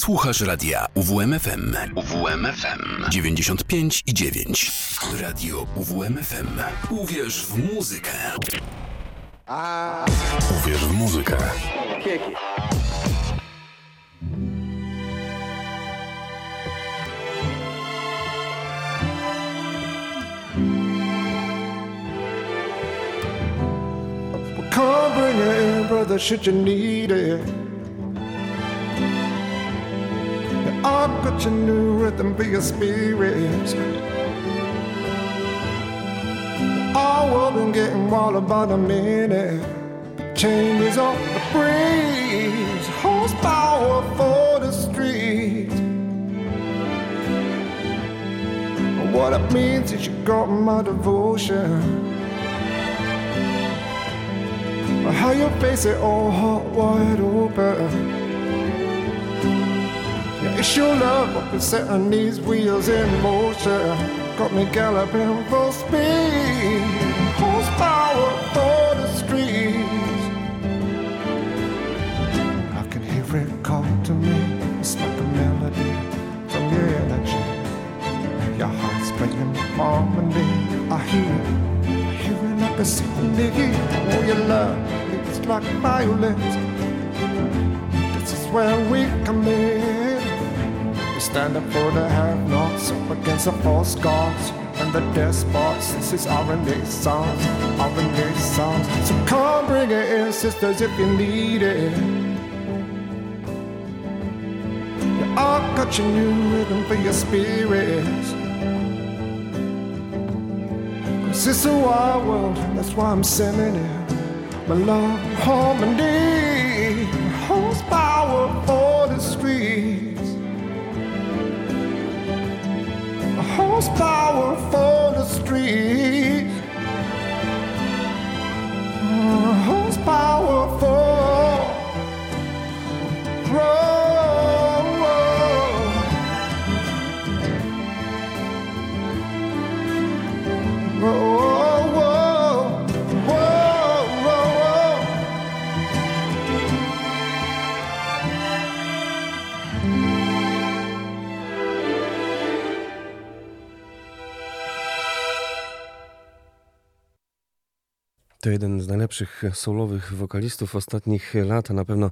Słuchasz radia UWMFM. UWMFM 95 i 9. Radio UWMFM. Uwierz w muzykę. Uwierz w muzykę. Come bring it in, brother, should you need it. I've got your new rhythm for your spirits. Our world been getting wild about a minute. Chain is off the breeze, horsepower for the streets. What it means is you got my devotion. How you face it all hot wide open. It's your love been setting these wheels in motion. Got me galloping full speed. Horsepower for the streets. I can hear it call to me. It's like a melody from your energy. Your heart's playing harmony. I hear it. I hear it like a symphony. Oh, your love it's like violence. This is where we come in. Stand up for the have-nots, up against the false gods and the despots. This is R&A songs, R&A. So come bring it in, sisters, if you need it. I've got your new rhythm for your spirits. Cause it's a wild world, that's why I'm sending it my love harmony, horsepower for the streets, horsepower for the streets, horsepower for. Whoa, To jeden z najlepszych soulowych wokalistów ostatnich lat, a na pewno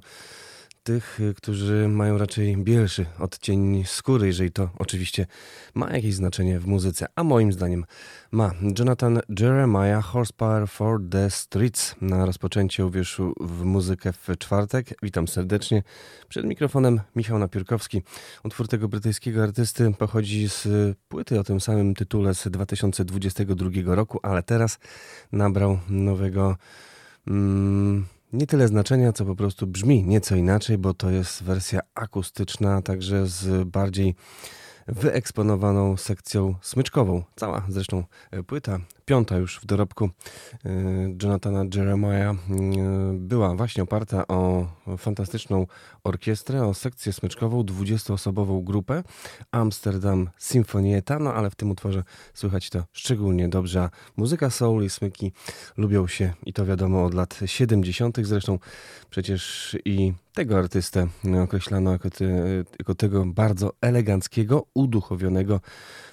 tych, którzy mają raczej bielszy odcień skóry, jeżeli to oczywiście ma jakieś znaczenie w muzyce, a moim zdaniem ma. Jonathan Jeremiah, Horsepower for the Streets na rozpoczęcie uwierzchu w muzykę w czwartek. Witam serdecznie. Przed mikrofonem Michał Napiórkowski. Utwór tego brytyjskiego artysty pochodzi z płyty o tym samym tytule z 2022 roku, ale teraz nabrał nowego... Mm, nie tyle znaczenia, co po prostu brzmi nieco inaczej, bo to jest wersja akustyczna, także z bardziej wyeksponowaną sekcją smyczkową. Cała zresztą płyta, piąta już w dorobku e, Jonathana Jeremiah, e, była właśnie oparta o fantastyczną orkiestrę, o sekcję smyczkową, 20-osobową grupę Amsterdam Symfonieta, no ale w tym utworze słychać to szczególnie dobrze. Muzyka soul i smyki lubią się i to wiadomo od lat 70. Zresztą przecież i tego artystę określano jako, ty, jako tego bardzo eleganckiego, uduchowionego,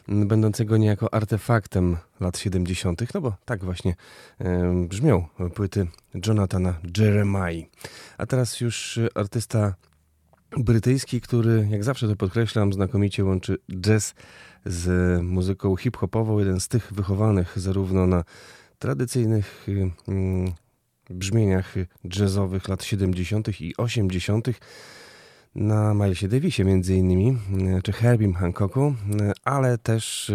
będącego niejako artefaktem lat 70., no bo tak właśnie e, brzmią płyty Jonathana Jeremiah. A teraz już artysta brytyjski, który, jak zawsze to podkreślam, znakomicie łączy jazz z muzyką hip-hopową. Jeden z tych wychowanych zarówno na tradycyjnych mm, brzmieniach jazzowych lat 70. i 80. na Milesie Davisie między innymi, czy Herbie Hancocku, ale też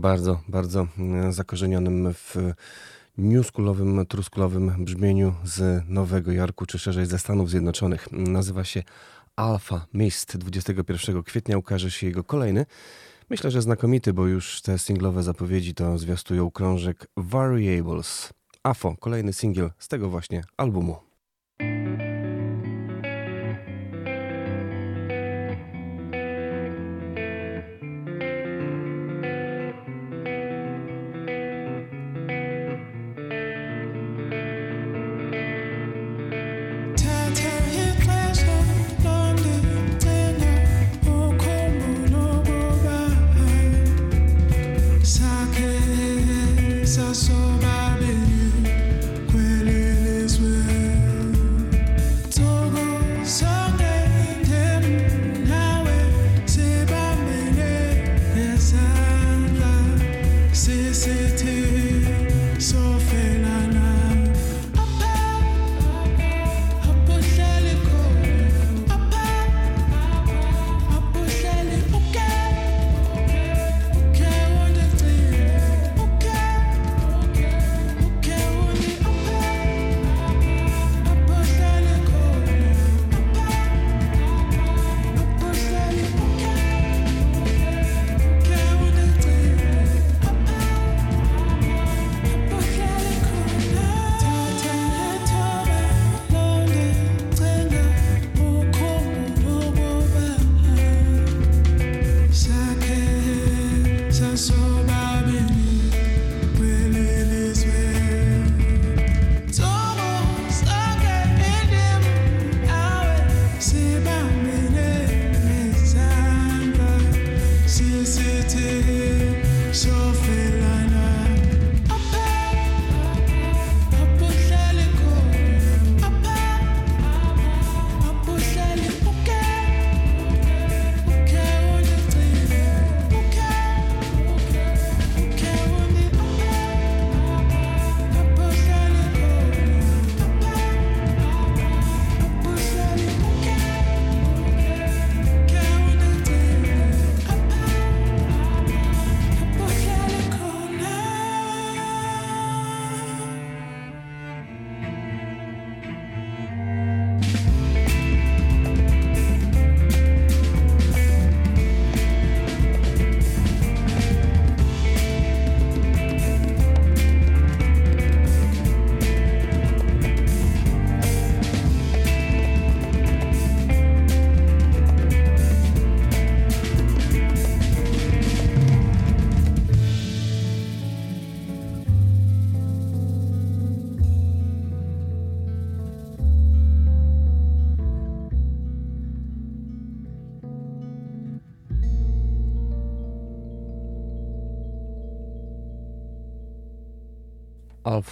bardzo, bardzo zakorzenionym w newschoolowym, truskulowym brzmieniu z Nowego Jorku, czy szerzej ze Stanów Zjednoczonych. Nazywa się Alpha Mist. 21 kwietnia ukaże się jego kolejny. Myślę, że znakomity, bo już te singlowe zapowiedzi to zwiastują krążek Variables. AFO, kolejny singiel z tego właśnie albumu.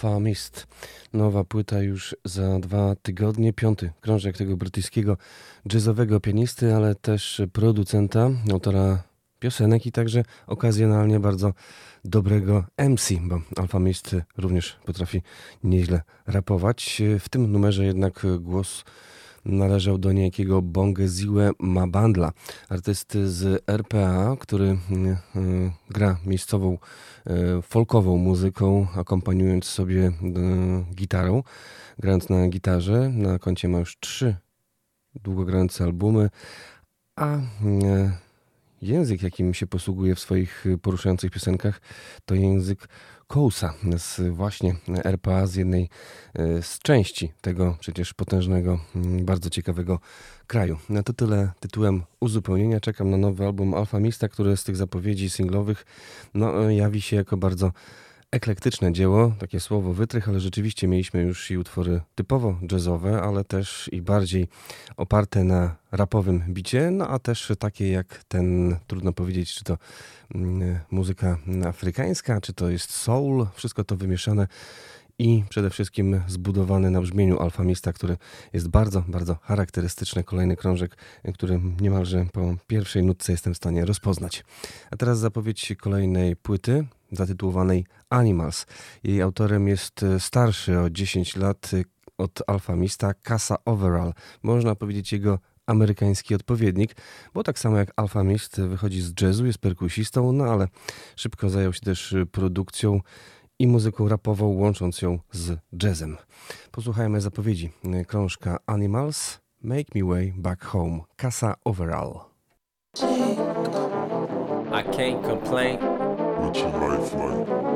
Alpha Mist. Nowa płyta już za dwa tygodnie. Piąty krążek tego brytyjskiego jazzowego pianisty, ale też producenta, autora piosenek i także okazjonalnie bardzo dobrego MC, bo Alpha Mist również potrafi nieźle rapować. W tym numerze jednak głos należał do niejakiego Bongeziwe Mabandla, artysty z RPA, który y, gra miejscową y, folkową muzyką, akompaniując sobie y, gitarą, grając na gitarze. Na koncie ma już trzy długogrające albumy, a język, jakim się posługuje w swoich poruszających piosenkach, to język Kousa z właśnie RPA, z jednej e, z części tego przecież potężnego, mm, bardzo ciekawego kraju. Na to tyle tytułem uzupełnienia. Czekam na nowy album Alfa Mista, który z tych zapowiedzi singlowych no, e, jawi się jako bardzo eklektyczne dzieło, takie słowo wytrych, ale rzeczywiście mieliśmy już i utwory typowo jazzowe, ale też i bardziej oparte na rapowym bicie, no a też takie jak ten, trudno powiedzieć, czy to mm, muzyka afrykańska, czy to jest soul, wszystko to wymieszane i przede wszystkim zbudowany na brzmieniu alfamista, który jest bardzo, bardzo charakterystyczny. Kolejny krążek, który niemalże po pierwszej nutce jestem w stanie rozpoznać. A teraz zapowiedź kolejnej płyty zatytułowanej Animals. Jej autorem jest starszy o 10 lat od alfamista Casa Overall. Można powiedzieć jego amerykański odpowiednik, bo tak samo jak Alpha Mist wychodzi z jazzu, jest perkusistą, no ale szybko zajął się też produkcją i muzyką rapową, łącząc ją z jazzem. Posłuchajmy zapowiedzi krążka Animals, Make Me Way Back Home, Casa Overall. I can't complain. What's your life like?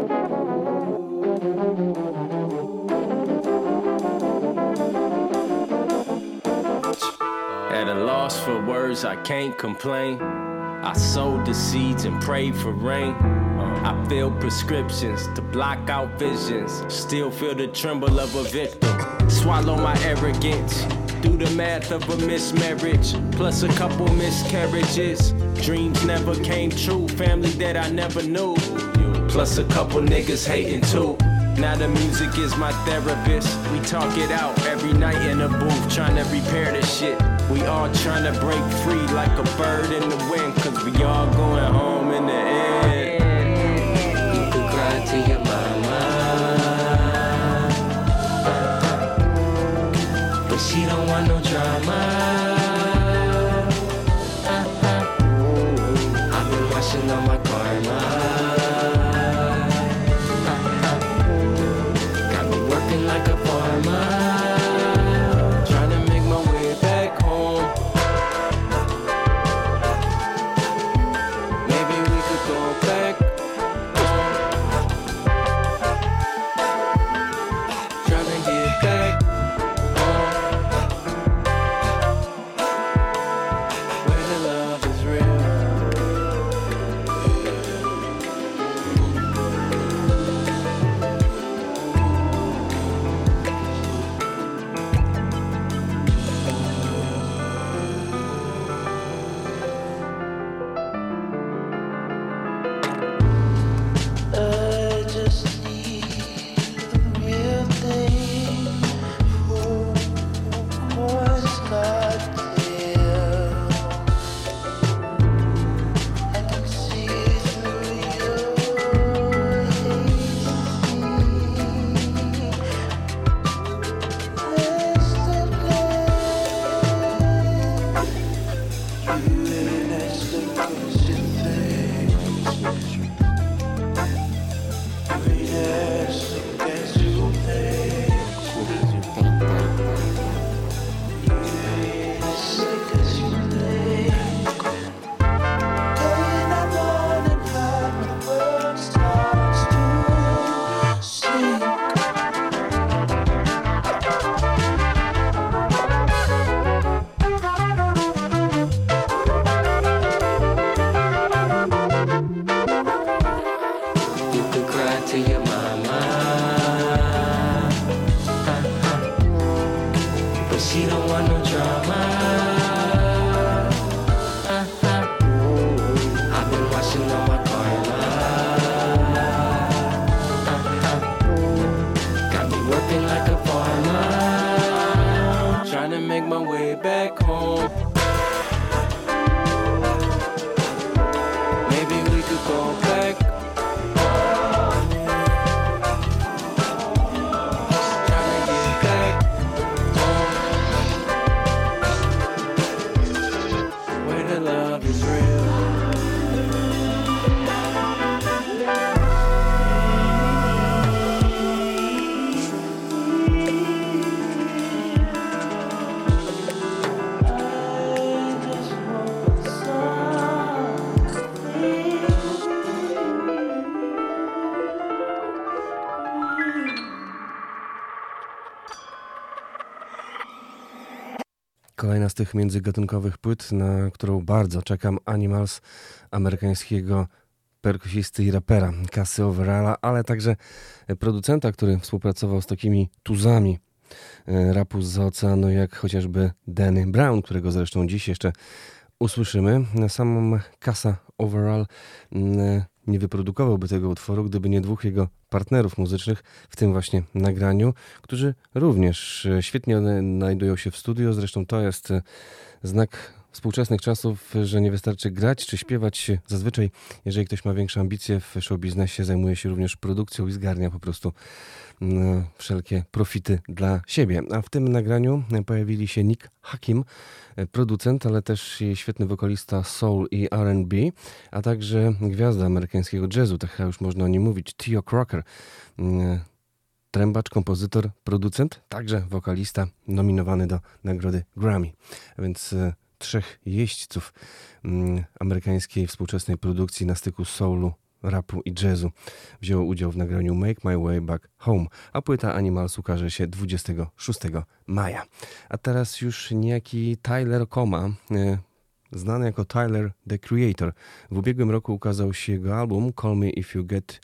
A loss for words, I can't complain. I sowed the seeds and prayed for rain. I filled prescriptions to block out visions. Still feel the tremble of a victim. Swallow my arrogance. Do the math of a mismarriage, plus a couple miscarriages. Dreams never came true, family that I never knew. Plus a couple niggas hating too. Now the music is my therapist. We talk it out every night in the booth, trying to repair the shit. We all trying to break free like a bird in the wind, cause we all going home in the end mama. But she don't want no drama. I've been washing all my karma. Tych międzygatunkowych płyt, na którą bardzo czekam, Animals amerykańskiego perkusisty i rapera Casy Overalla, ale także producenta, który współpracował z takimi tuzami e, rapu z oceanu, jak chociażby Danny Brown, którego zresztą dziś jeszcze usłyszymy. Sam Casa Overall mm, nie wyprodukowałby tego utworu, gdyby nie dwóch jego partnerów muzycznych w tym właśnie nagraniu, którzy również e, świetnie znajdują się w studio. Zresztą to jest e, znak współczesnych czasów, że nie wystarczy grać czy śpiewać. Zazwyczaj, jeżeli ktoś ma większe ambicje w show biznesie, zajmuje się również produkcją i zgarnia po prostu mm, wszelkie profity dla siebie. A w tym nagraniu pojawili się Nick Hakim, producent, ale też świetny wokalista soul i R&B, a także gwiazda amerykańskiego jazzu, tak już można o nim mówić, Theo Crocker mm, trębacz, kompozytor, producent, także wokalista nominowany do nagrody Grammy. Więc e, trzech jeźdźców mm, amerykańskiej współczesnej produkcji na styku soulu, rapu i jazzu wzięło udział w nagraniu Make My Way Back Home, a płyta Animals ukaże się 26 maja. A teraz już niejaki Tyler Coma, e, znany jako Tyler the Creator. W ubiegłym roku ukazał się jego album Call Me If You Get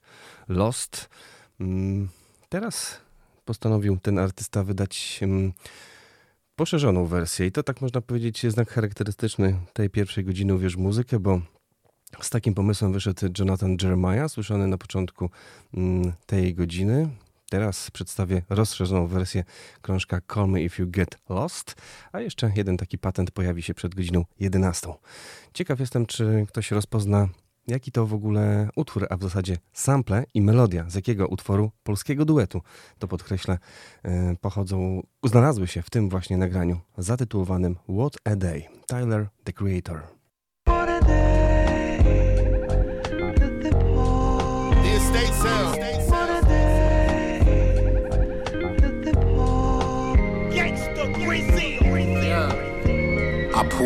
Lost. Mm, teraz postanowił ten artysta wydać mm, poszerzoną wersję i to tak można powiedzieć jest znak charakterystyczny tej pierwszej godziny Uwierz Muzykę, bo z takim pomysłem wyszedł Jonathan Jeremiah, słyszany na początku mm, tej godziny. Teraz przedstawię rozszerzoną wersję krążka Call Me If You Get Lost, a jeszcze jeden taki patent pojawi się przed godziną 11. Ciekaw jestem, czy ktoś rozpozna jaki to w ogóle utwór, a w zasadzie sample i melodia, z jakiego utworu polskiego duetu, to podkreślę, e, pochodzą, znalazły się w tym właśnie nagraniu zatytułowanym What a Day, Tyler the Creator.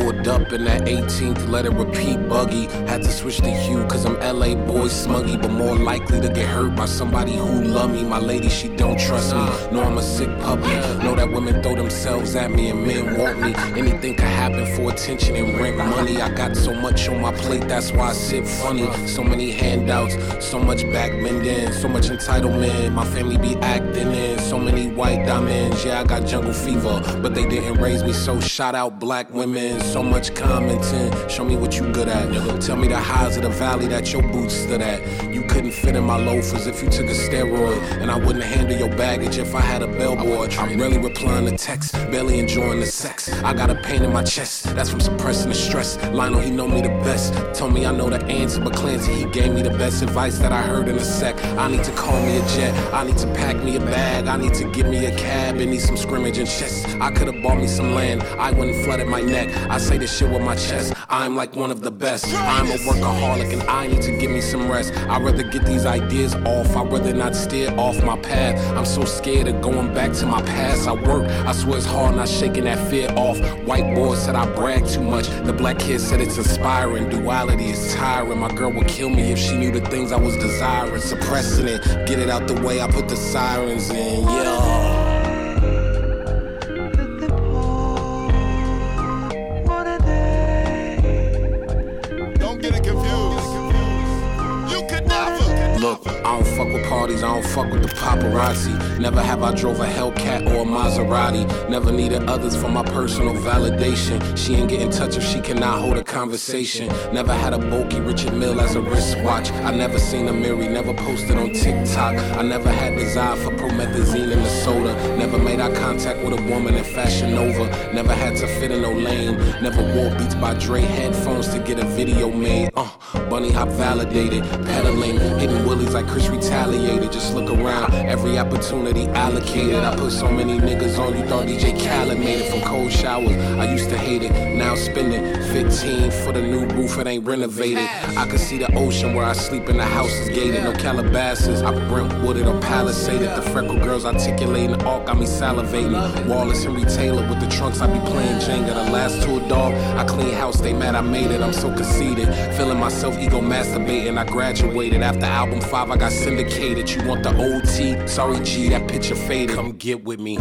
Pulled up in that 18th, let it repeat buggy. Had to switch the hue, cause I'm LA boy smuggy, but more likely to get hurt by somebody who love me. My lady, she don't trust me. Know I'm a sick puppy. Know that women throw themselves at me and men want me. Anything could happen for attention and rent money. I got so much on my plate, that's why I sit funny. So many handouts, so much back bending, so much entitlement. My family be acting in so many white diamonds. Yeah, I got jungle fever, but they didn't raise me, so shout out black women so much commenting. Show me what you good at. Tell me the highs of the valley that your boots stood at. You couldn't fit in my loafers if you took a steroid. And I wouldn't handle your baggage if I had a bellboy. I'm really replying to texts, barely enjoying the sex. I got a pain in my chest, that's from suppressing the stress. Lionel, he know me the best. Told me I know the answer, but Clancy, he gave me the best advice that I heard in a sec. I need to call me a jet, I need to pack me a bag, I need to give me a cab and need some scrimmage and chess. I could have bought me some land, I wouldn't flood flooded my neck. I say this shit with my chest. I'm like one of the best. I'm a workaholic and I need to give me some rest. I'd rather get these ideas off. I'd rather not steer off my path. I'm so scared of going back to my past. I work. I swear it's hard not shaking that fear off. White boy said I brag too much. The black kid said it's inspiring. Duality is tiring. My girl would kill me if she knew the things I was desiring. Suppressing it. Get it out the way. I put the sirens in. Yeah. Look, I don't fuck with parties, I don't fuck with the paparazzi. Never have I drove a Hellcat or a Maserati. Never needed others for my personal validation. She ain't get in touch if she cannot hold a conversation. Never had a bulky Richard Mill as a wristwatch. I never seen a Mary, never posted on TikTok. I never had desire for promethazine in the soda. Never made eye contact with a woman in Fashion Nova. Never had to fit in no lane. Never wore Beats by Dre headphones to get a video made. Uh, bunny hop validated, pedaling, hitting willies like Chris retaliated. Just look around, every opportunity allocated. I put so many niggas on, you thought DJ Khaled made it from cold showers. I used to hate it, now spending 15 for the new roof, it ain't renovated. I can see the ocean where I sleep in the house is gated, no Calabasas. I Brentwooded or Palisaded. The freckle girls articulating, all got me salivating. Wallace Henry Taylor with the trunks, I be playing Jenga. The last tour dog, I clean house, they mad I made it. I'm so conceited, feeling myself ego masturbating. I graduated after album five, I got syndicated. You want the OT? Sorry, G, that picture faded. Come get with me.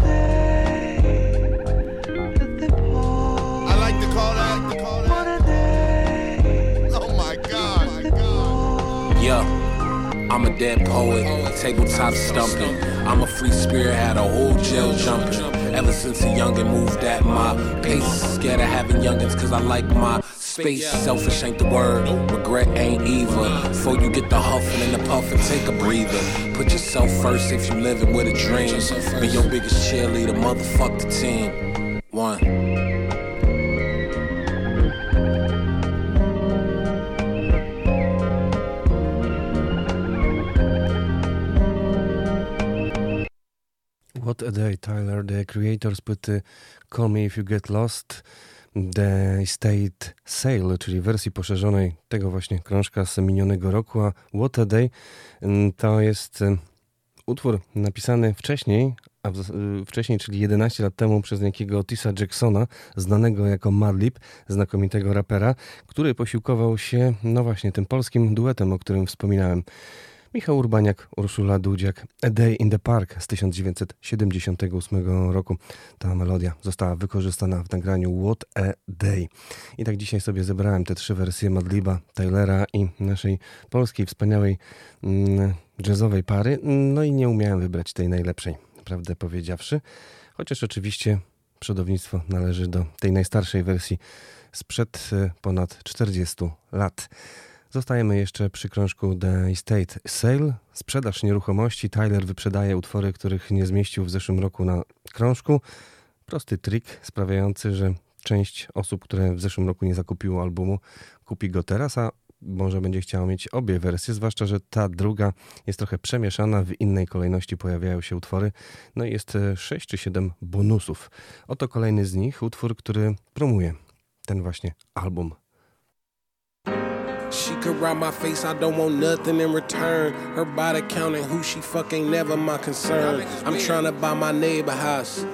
I'm a dead poet, tabletop stumping. I'm a free spirit, had a whole jail jumping. Ever since a youngin' moved at my pace. Scared of having youngins, cause I like my space. Selfish ain't the word, regret ain't either. Before you get the huffing and the puffing, take a breather. Put yourself first if you living with a dream. Be your biggest cheerleader, motherfuck the team. One. What a Day, Tyler, the creator z płyty uh, Call Me If You Get Lost, The State Sale, czyli wersji poszerzonej tego właśnie krążka z minionego roku, a What a Day mm, to jest mm, utwór napisany wcześniej, a y, wcześniej, czyli 11 lat temu przez niejakiego Otisa Jacksona, znanego jako Madlib, znakomitego rapera, który posiłkował się, no właśnie, tym polskim duetem, o którym wspominałem. Michał Urbaniak, Urszula Dudziak, A Day in the Park z 1978 roku. Ta melodia została wykorzystana w nagraniu What a Day. I tak dzisiaj sobie zebrałem te trzy wersje Madliba, Taylora i naszej polskiej wspaniałej mm, jazzowej pary. No i nie umiałem wybrać tej najlepszej, prawdę powiedziawszy. Chociaż oczywiście przodownictwo należy do tej najstarszej wersji sprzed e, ponad 40 lat. Zostajemy jeszcze przy krążku The Estate Sale. Sprzedaż nieruchomości. Tyler wyprzedaje utwory, których nie zmieścił w zeszłym roku na krążku. Prosty trik sprawiający, że część osób, które w zeszłym roku nie zakupiło albumu, kupi go teraz, a może będzie chciało mieć obie wersje, zwłaszcza, że ta druga jest trochę przemieszana, w innej kolejności pojawiają się utwory, no i jest 6 czy 7 bonusów. Oto kolejny z nich, utwór, który promuje ten właśnie album She could ride my face, I don't want nothing in return. Her body counting who she fuck ain't never my concern. I'm trying to buy my neighbor house.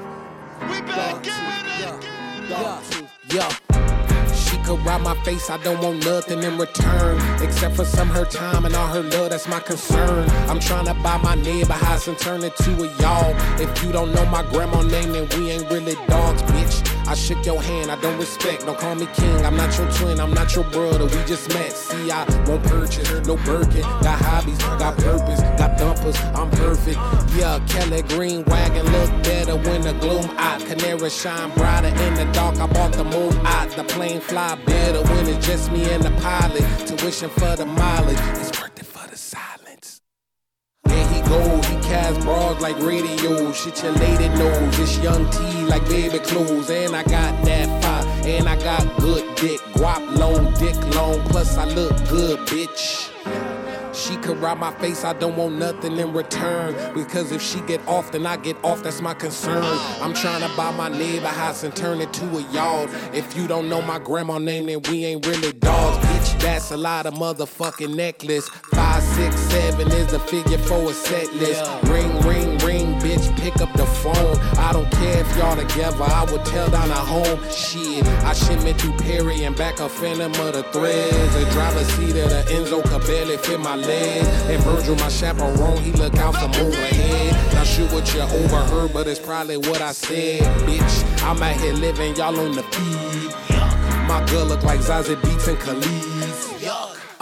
We back at it Yeah. yeah. She could ride my face, I don't want nothing in return. Except for some her time and all her love, that's my concern. I'm trying to buy my neighbor house and turn it to a y'all. If you don't know my grandma name, then we ain't really dogs, bitch. I shook your hand, I don't respect. Don't call me king, I'm not your twin, I'm not your brother. We just met. See, I won't purchase, no Birkin. Got hobbies, got purpose, got dumpers, I'm perfect. Yeah, Kelly Green wagon look better when the gloom out. Canary shine brighter in the dark. I bought the moon out. The plane fly better when it's just me and the pilot. Tuition for the mileage, it's worth it for the silence. There he go, he cast bras like radio. Shit your lady knows. It's young T like baby clothes. And I got that fire. And I got good dick. Guap long, dick long. Plus I look good, bitch. She could ride my face, I don't want nothing in return. Because if she get off, then I get off, that's my concern. I'm trying to buy my neighbor house and turn it to a yard. If you don't know my grandma name, then we ain't really dogs, bitch. That's a lot of motherfucking necklace. Six, seven is the figure for a set list. Ring, ring, ring, bitch, pick up the phone. I don't care if y'all together, I would tell down a home. Shit, I shipment through Perry and back a phantom of the threads. The driver's seat of the Enzo could barely fit my leg. And Virgil, my chaperone, he look out from overhead. Not sure what you overheard, but it's probably what I said. Bitch, I'm out here living, y'all on the feed. My girl look like Zazie Beats and Khalees.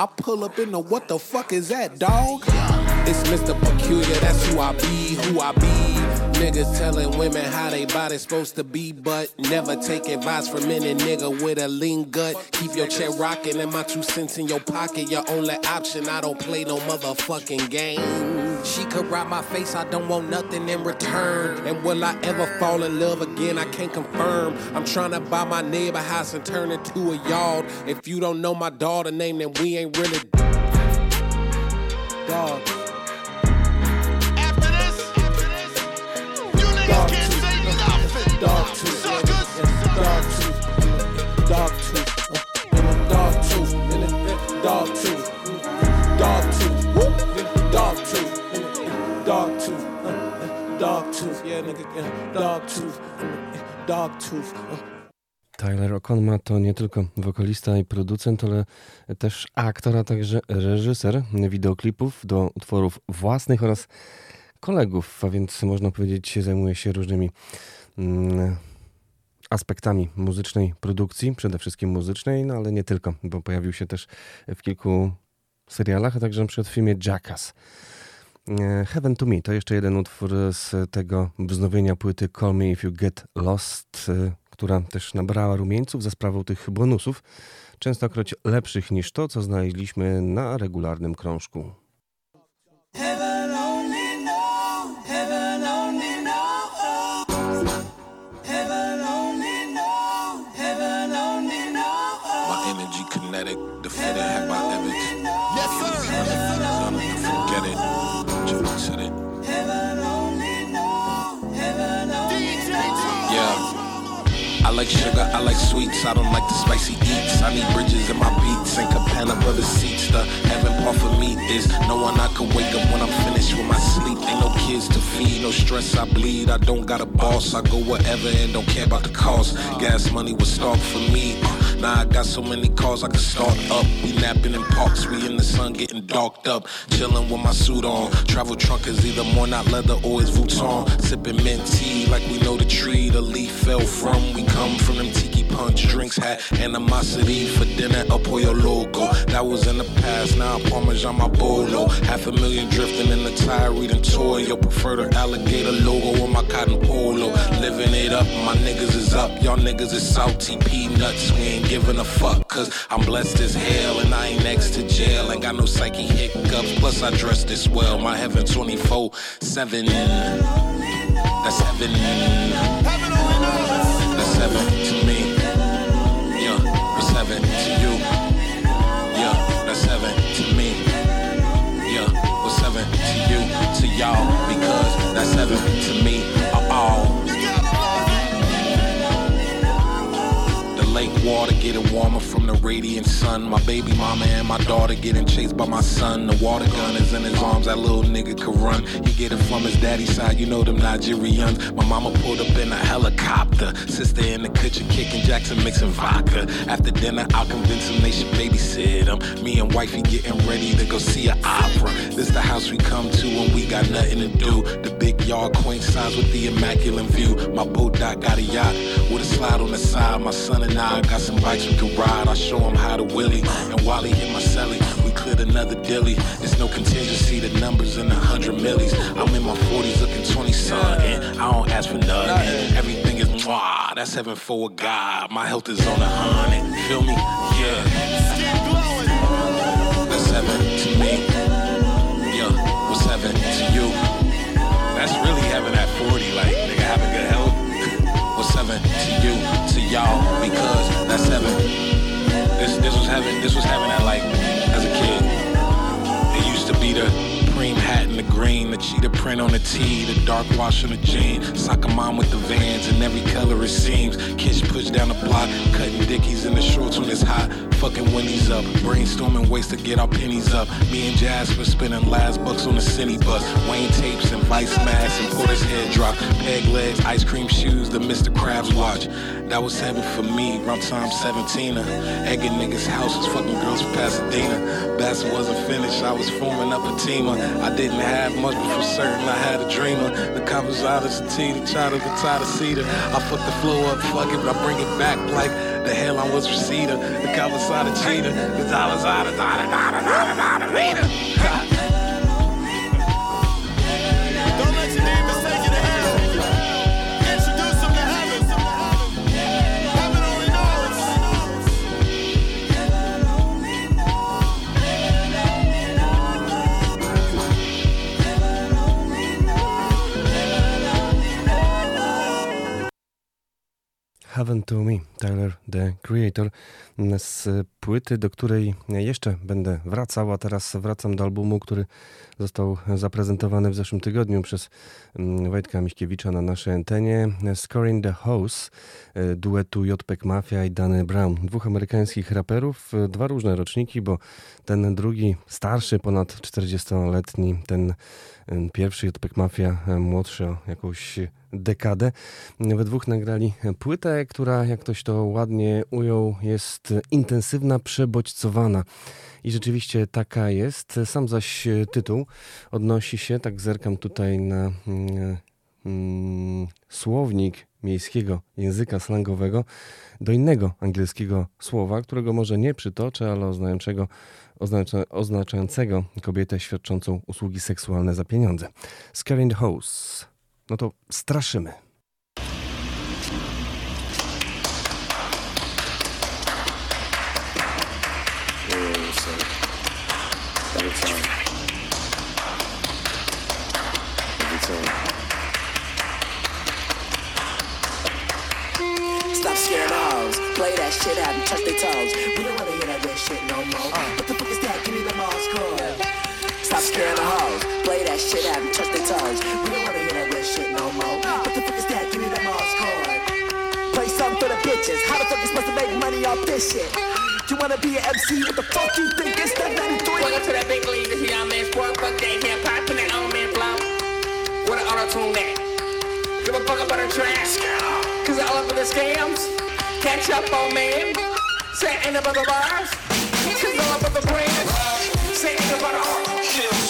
I pull up in the what the fuck is that, dog? It's Mr. Peculiar, that's who I be, who I be. Niggas telling women how they body supposed to be, but never take advice from any nigga with a lean gut. Keep your chair rocking and my two cents in your pocket. Your only option, I don't play no motherfucking game. She could ride my face, I don't want nothing in return. And will I ever fall in love again? I can't confirm. I'm trying to buy my neighbor house and turn it to a yard. If you don't know my daughter name, then we ain't really dogs. Dog tooth, dog dog dog dog yeah, nigga, dog dog. Tyler to nie tylko wokalista i producent, ale też aktor, a także reżyser wideoklipów do utworów własnych oraz kolegów, a więc można powiedzieć zajmuje się różnymi mm, aspektami muzycznej produkcji, przede wszystkim muzycznej, no ale nie tylko, bo pojawił się też w kilku serialach, a także w filmie Jackass. E, Heaven to Me to jeszcze jeden utwór z tego wznowienia płyty Call Me If You Get Lost, e, która też nabrała rumieńców za sprawą tych bonusów, częstokroć lepszych niż to, co znaleźliśmy na regularnym krążku. Heaven like sugar, I like sweets, I don't like the spicy eats. I need bridges in my beats and cabana brother seats. The heaven part for me is no one I can wake up when I'm finished with my. Ain't no kids to feed, no stress, I bleed. I don't got a boss, I go wherever and don't care about the cost. Gas money was stock for me. Now I got so many cars I can start up. We napping in parks, we in the sun getting darked up. Chilling with my suit on. Travel trunk is either more not leather or it's Vuitton. Sipping mint tea like we know the tree the leaf fell from. We come from them tiki punch drinks, had animosity for dinner, up your logo. That was in the past, now I'm Parmesan my bolo. Half a million drifting in the tire, reading toy. Your preferred alligator logo on my cotton polo. Living it up, my niggas is up. Y'all niggas is salty peanuts. We ain't giving a fuck, cause I'm blessed as hell. And I ain't next to jail. Ain't got no psyche hiccups. Plus, I dress this well. My heaven 24 7. That's heaven. That's heaven 要。Getting warmer from the radiant sun. My baby mama and my daughter getting chased by my son. The water gun is in his arms, that little nigga could run. He get it from his daddy's side, you know them Nigerians. My mama pulled up in a helicopter. Sister in the kitchen kicking Jackson mixing vodka. After dinner, I'll convince him they should babysit him. Me and wifey getting ready to go see an opera. This the house we come to when we got nothing to do. The big yard quaint size with the immaculate view. My boat dock got a yacht with a slide on the side. My son and I got some bikes we can ride. I show him how to willie. And while he hit my celly, we cleared another dilly. It's no contingency, the numbers in the hundred millies. I'm in my 40s looking 20 something. I don't ask for nothing. Everything is mwah. That's heaven for a God. My health is on a hundred. Feel me? Yeah. That's heaven to me. Yeah. What's heaven to you? That's really heaven at 40. Like, nigga, having good health. What's heaven to you, to y'all? Because heaven. This this was heaven. This was heaven at like as a kid. It used to be the and the green, the cheetah print on the tee, the dark wash on the jean. Soccer mom with the vans and every color it seems. Kids push down the block, cutting dickies in the shorts when it's hot. Fucking Winnie's up, brainstorming ways to get our pennies up. Me and Jasper spending last bucks on the city bus. Wayne tapes and vice masks and Porter's head drop. Peg legs, ice cream shoes, the Mr. Krabs watch. That was heaven for me, around time 17. -er. Egging niggas' houses, fucking girls from Pasadena. Bass wasn't finished, I was forming up a team. I didn't have much, but for certain I had a dreamer. The out of satina, child of the of cedar. I fuck the flow up, fuck it, but I bring it back like the hell I was receiver. The of cheetah, the dollars out of dollar, dollar, dollar, dollar, meter. Don't Heaven to Me, Tyler the Creator, z płyty, do której jeszcze będę wracał, a teraz wracam do albumu, który został zaprezentowany w zeszłym tygodniu przez mm, Wojtka Miśkiewicza na naszej antenie. Scoring the House, e, duetu JPEG Mafia i Danny Brown. Dwóch amerykańskich raperów, e, dwa różne roczniki, bo ten drugi, starszy, ponad 40-letni, ten pierwszy JPEG Mafia, młodszy o jakąś dekadę. We dwóch nagrali płytę, która, jak ktoś to ładnie ujął, jest intensywna, przebodźcowana. I rzeczywiście taka jest. Sam zaś tytuł odnosi się, tak zerkam tutaj na mm, mm, słownik miejskiego języka slangowego, do innego angielskiego słowa, którego może nie przytoczę, ale oznaczającego, oznacza, oznaczającego kobietę świadczącą usługi seksualne za pieniądze. Scaring house. No to straszymy. That shit out and touch their toes. We don't wanna hear that red shit no more. What the fuck is that? Give me the Mars card. Play something for the bitches. How the fuck you supposed to make money off this shit? You wanna be an MC? What the fuck you think it's that 93? Welcome to that big league. This young man sport. Fuck that hip hop and that old man flow. What an auto tune that. Give a fuck about the track. Cause all up in the scams. Catch up on man. Say ain't about the bars. Cause all up with the brands. Say ain't about the art. Oh,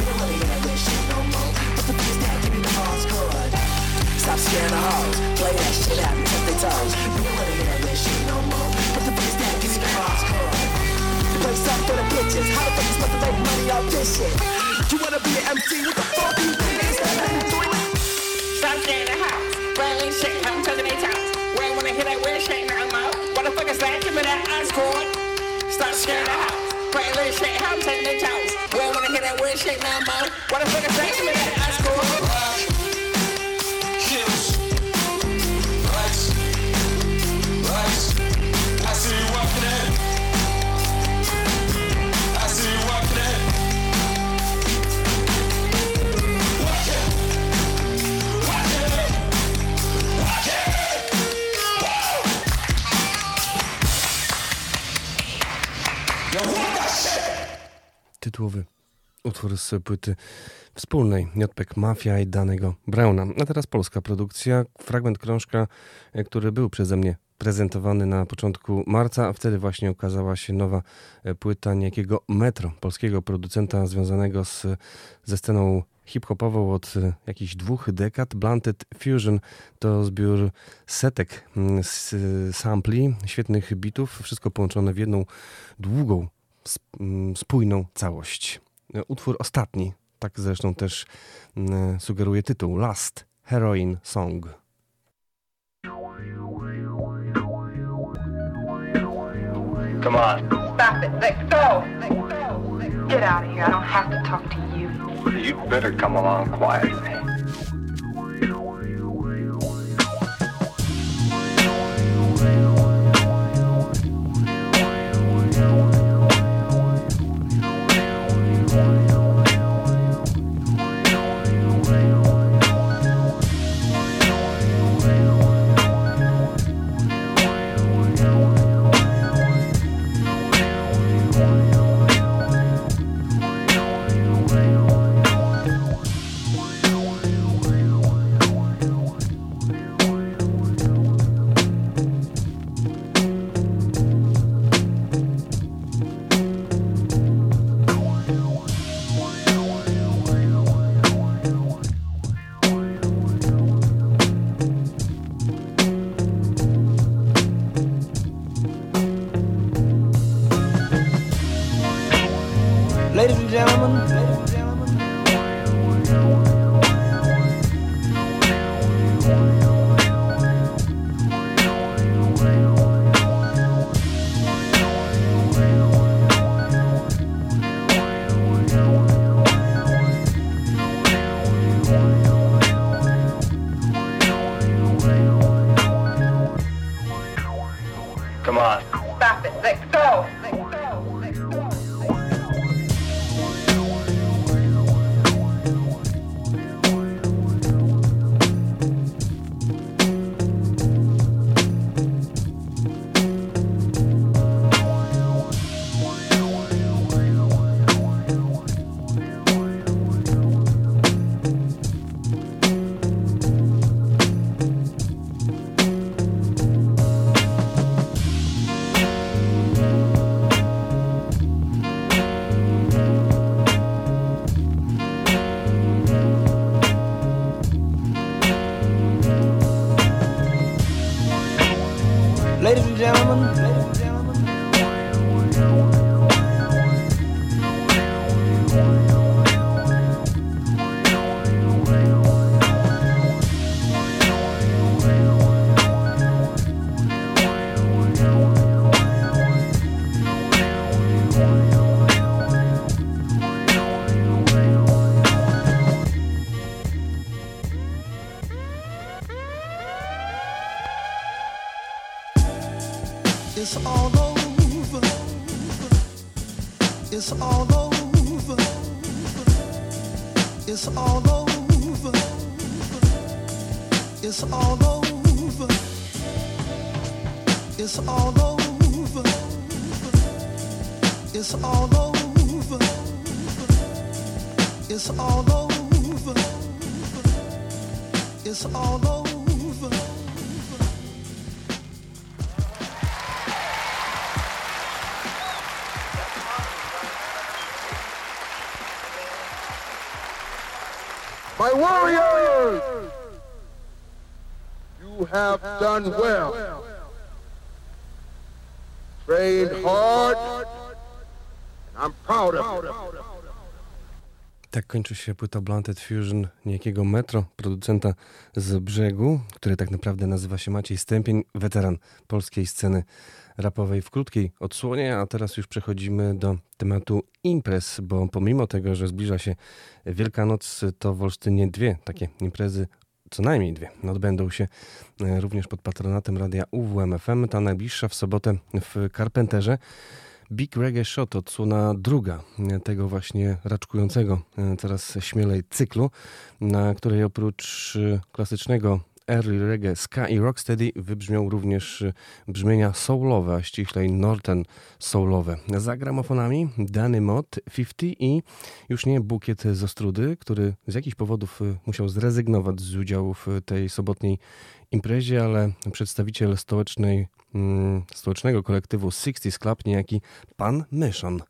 Stop scaring the hoes. Play that shit out and touch their toes. We don't wanna hear that shit no more. What the is that? Me the Mars code. Play something for the bitches. How the fuck you supposed to make money off this shit? You wanna be an MC? What the fuck you think it's that 93? Stop scaring the house. Railing shit, I'm touching their toes. We ain't wanna hear that weird shit no more. What the fuck is that? Give me that ice cord. Stop scaring the house. Railing shit, I'm touching their toes. We ain't wanna hear that weird shit no more. What the fuck is that? Give me that ice cord. Tytułowy utwór z płyty wspólnej JPEG Mafia i danego Brauna. A teraz polska produkcja, fragment krążka, e, który był przeze mnie prezentowany na początku marca, a wtedy właśnie ukazała się nowa e, płyta niejakiego Metro, polskiego producenta związanego z, ze sceną hip-hopową od e, jakichś dwóch dekad. Blunted Fusion to zbiór setek mm, sampli, świetnych bitów, wszystko połączone w jedną długą, spójną całość. Utwór ostatni, tak zresztą też mm, sugeruje tytuł, Last Heroin Song. Come on. Stop it. Let go. Get out of here. I don't have to talk to you. You'd better come along quietly. It's all over. It's all over. It's all over. It's all over. It's all over. It's all over. It's all over. My warriors, you have done well. Trained hard, and I'm proud of you. Tak kończy się płyta Blunted Fusion niejakiego Metro, producenta z brzegu, który tak naprawdę nazywa się Maciej Stępień, weteran polskiej sceny rapowej w krótkiej odsłonie, a teraz już przechodzimy do tematu imprez, bo pomimo tego, że zbliża się Wielkanoc, to w Olsztynie dwie takie imprezy co najmniej dwie. Odbędą się e, również pod patronatem radia UWMFM. Ta najbliższa w sobotę w Carpenterze. Big Reggae Shot, odsłona druga tego właśnie raczkującego e, coraz śmielej cyklu, na której oprócz e, klasycznego early reggae, ska i rocksteady wybrzmią również e, brzmienia soulowe, a ściślej northern soulowe. Za gramofonami Danny Mott, 50 i już nie bukiet z Ostrudy, który z jakichś powodów e, musiał zrezygnować z udziału w tej sobotniej imprezie, ale przedstawiciel stołecznej, mm, stołecznego kolektywu 60s Club, niejaki pan Myszon.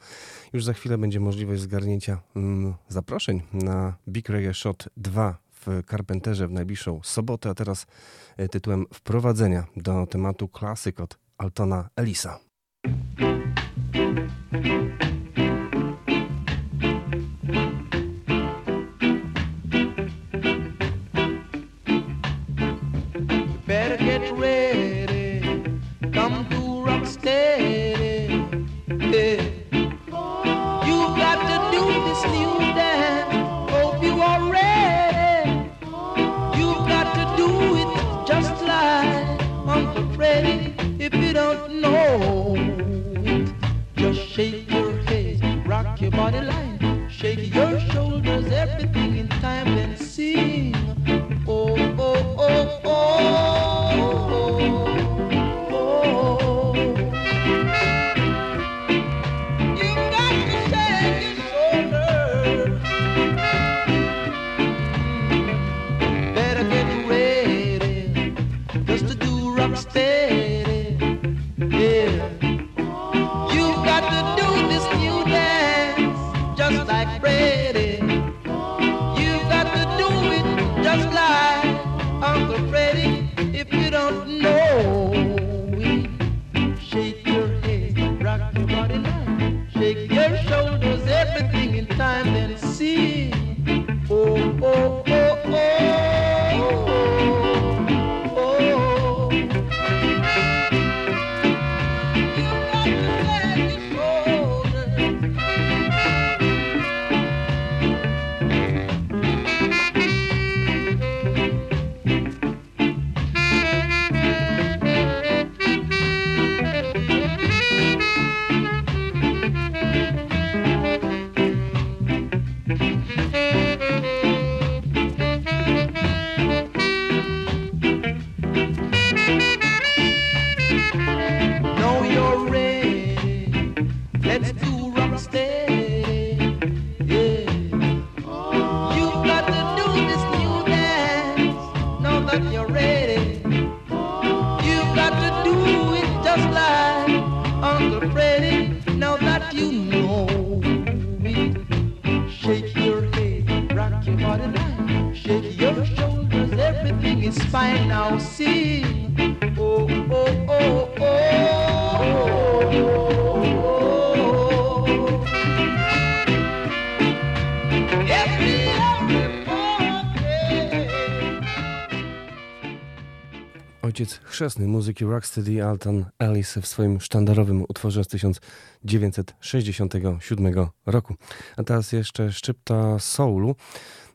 Już za chwilę będzie możliwość zgarnięcia mm, zaproszeń na Big Reggae Shot 2 w Carpenterze w najbliższą sobotę, a teraz e, tytułem wprowadzenia do tematu klasyk od Altona Elisa. Body line, shake your shoulders, everything Chrzestny muzyki rocksteady Alton Ellis w swoim sztandarowym utworze z 1967 roku. A teraz jeszcze szczypta soulu,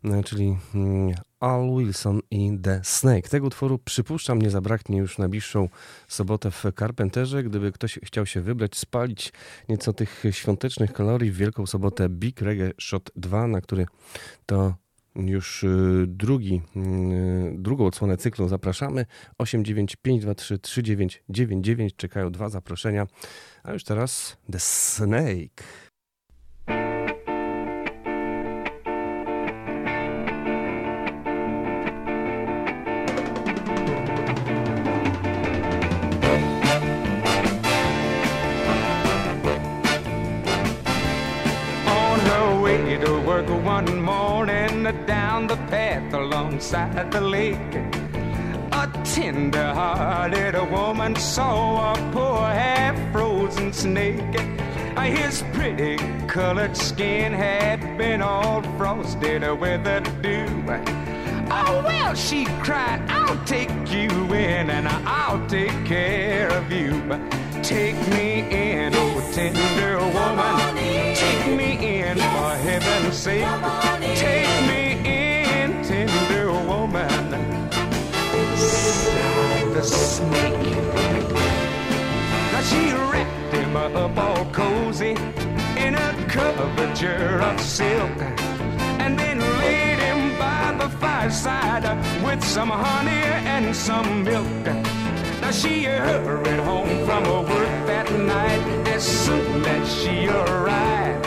e, czyli mm, Al Wilson i The Snake. Tego utworu przypuszczam nie zabraknie już na najbliższą sobotę w Carpenterze. Gdyby ktoś chciał się wybrać, spalić nieco tych świątecznych kalorii w Wielką Sobotę Big Reggae Shot 2, na który to już y, drugi, y, drugą odsłonę cyklu zapraszamy. 89523 3999 czekają dwa zaproszenia. A już teraz The Snake. Alongside the lake. A tender hearted woman saw a poor half frozen snake. His pretty colored skin had been all frosted with the dew. Oh, well, she cried, I'll take you in and I'll take care of you. Take me in, oh tender woman. Take me in for heaven's sake. Take me woman. The snake. Now she wrapped him up all cozy in a coverture of silk and then laid him by the fireside with some honey and some milk. Now she hurried home from her work that night as soon as she arrived.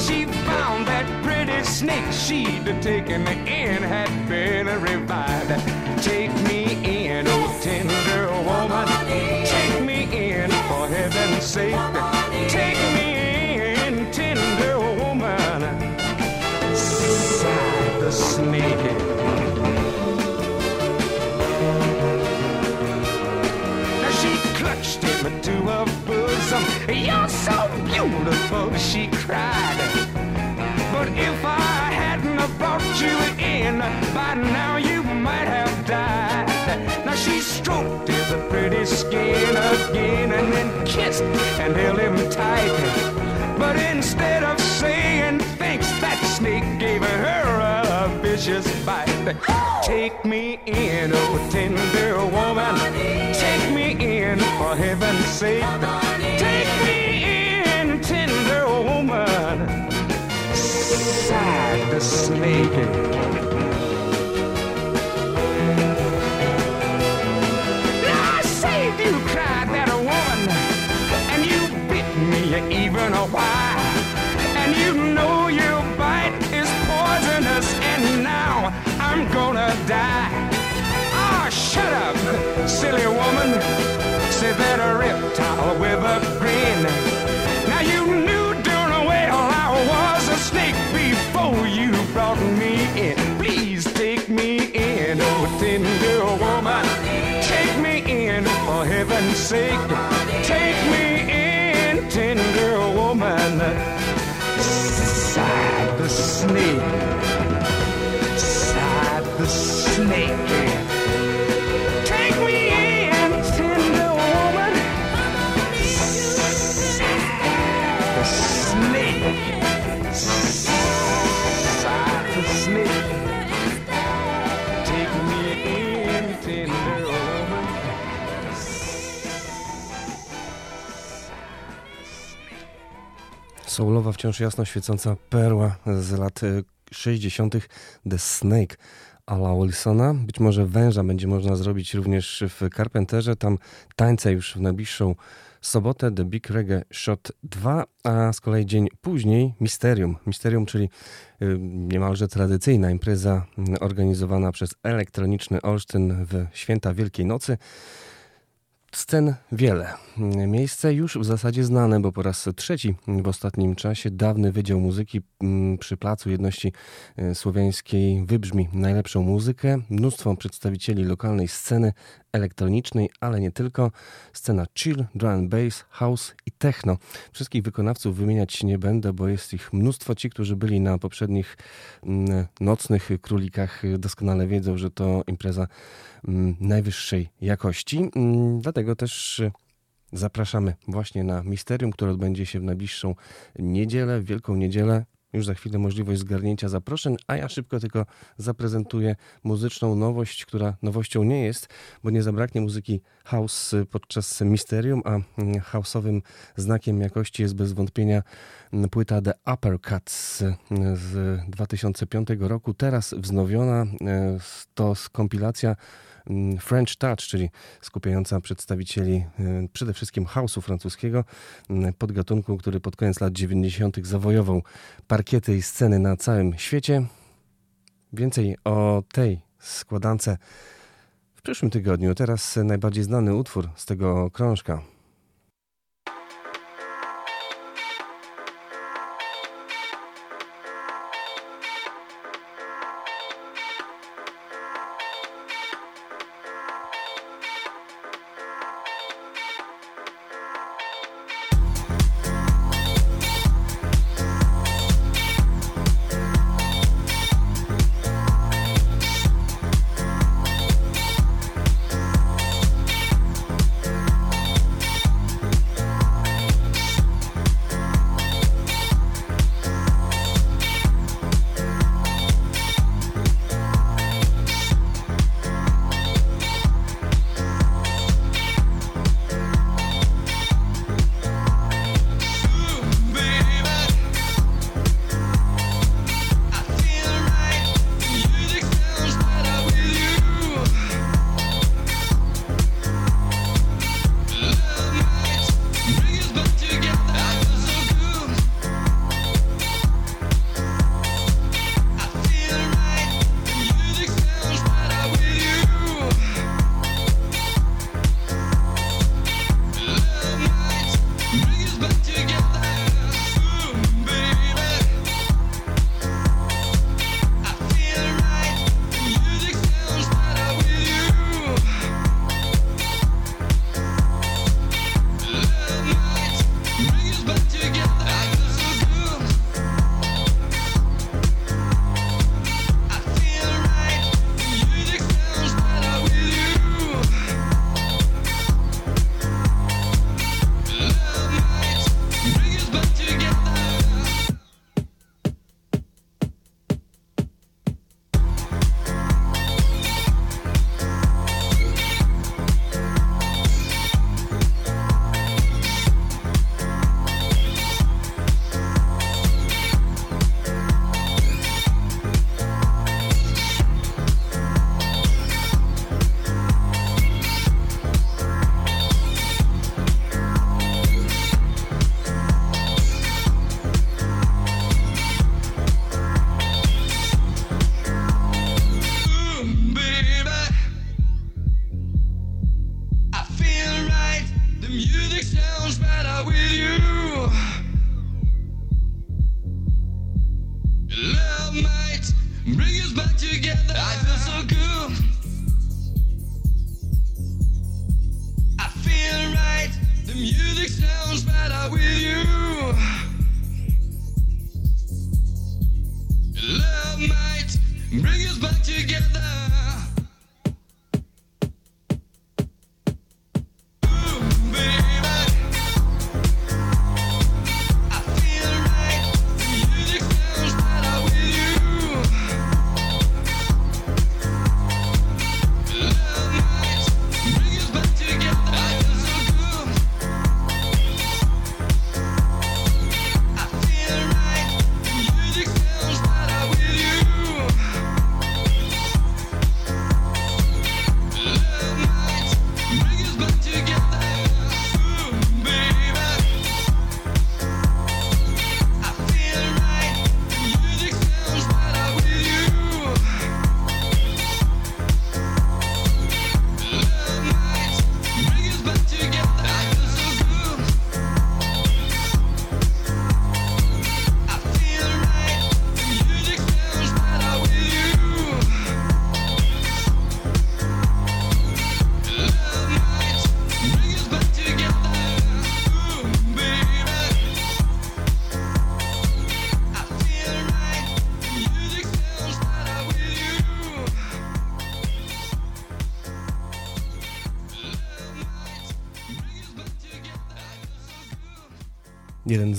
She found that pretty snake she'd taken in had been revived. Take me in, oh tender woman. Take me in for heaven's sake. Take me in, tender woman. Sighed the snake. Now she clutched him to her bosom. You're so beautiful, she cried. Brought you in, by now you might have died. Now she stroked his pretty skin again and then kissed and held him tight. But instead of saying thanks, that snake gave her a vicious bite. Take me in, oh tender woman. Take me in for heaven's sake. Take me Snake. I saved you, cried that woman, and you bit me even a while. And you know your bite is poisonous, and now I'm gonna die. Ah, shut up, silly woman, said that a reptile with a sake. Soulowa, wciąż jasno świecąca perła z lat e, 60. The Snake Ala Wilsona. Być może węża będzie można zrobić również w Carpenterze. Tam tańce już w najbliższą sobotę The Big Reggae Shot 2, a z kolei dzień później Misterium. Misterium, czyli y, niemalże tradycyjna impreza y, organizowana przez elektroniczny Olsztyn w święta Wielkiej Nocy. Scen wiele. Miejsce już w zasadzie znane, bo po raz trzeci w ostatnim czasie dawny Wydział Muzyki mm, przy Placu Jedności e, Słowiańskiej wybrzmi najlepszą muzykę. Mnóstwo przedstawicieli lokalnej sceny elektronicznej, ale nie tylko. Scena chill, drum bass, house i techno. Wszystkich wykonawców wymieniać nie będę, bo jest ich mnóstwo. Ci, którzy byli na poprzednich mm, nocnych królikach doskonale wiedzą, że to impreza mm, najwyższej jakości. Mm, Dlatego też zapraszamy właśnie na Misterium, które odbędzie się w najbliższą niedzielę, Wielką Niedzielę. Już za chwilę możliwość zgarnięcia zaproszeń, a ja szybko tylko zaprezentuję muzyczną nowość, która nowością nie jest, bo nie zabraknie muzyki house podczas Misterium, a mm, house'owym znakiem jakości jest bez wątpienia mm, płyta The Uppercuts mm, z 2005 roku, teraz wznowiona. To kompilacja French Touch, czyli skupiająca przedstawicieli e, przede wszystkim house'u francuskiego, mm, podgatunku, który pod koniec lat 90. zawojował parkiety i sceny na całym świecie. Więcej o tej składance w przyszłym tygodniu. Teraz najbardziej znany utwór z tego krążka.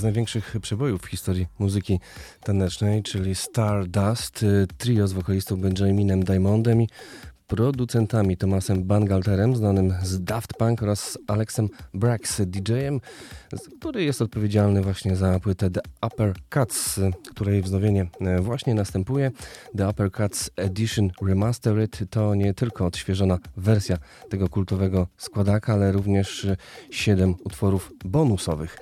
Z największych przebojów w historii muzyki tanecznej, czyli Stardust, y, trio z wokalistą Benjaminem Diamondem i producentami Tomasem Bangalterem, znanym z Daft Punk oraz Alexem Brax, DJ-em, który jest odpowiedzialny właśnie za płytę The Upper Cuts, której wznowienie e, właśnie następuje. The Upper Cuts Edition Remastered to nie tylko odświeżona wersja tego kultowego składaka, ale również siedem utworów bonusowych.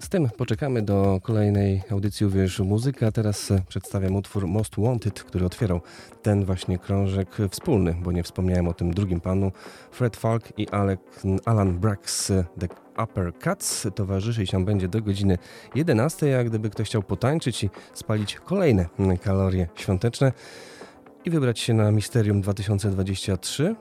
Z tym poczekamy do kolejnej audycji Uwierz Muzyka. Teraz e, przedstawiam utwór Most Wanted, który otwierał ten właśnie krążek wspólny, bo nie wspomniałem o tym drugim panu. Fred Falk i Alec, Alan Brax The Upper Cuts towarzyszyć nam będzie do godziny 11, a gdyby ktoś chciał potańczyć i spalić kolejne kalorie świąteczne i wybrać się na Misterium 2023,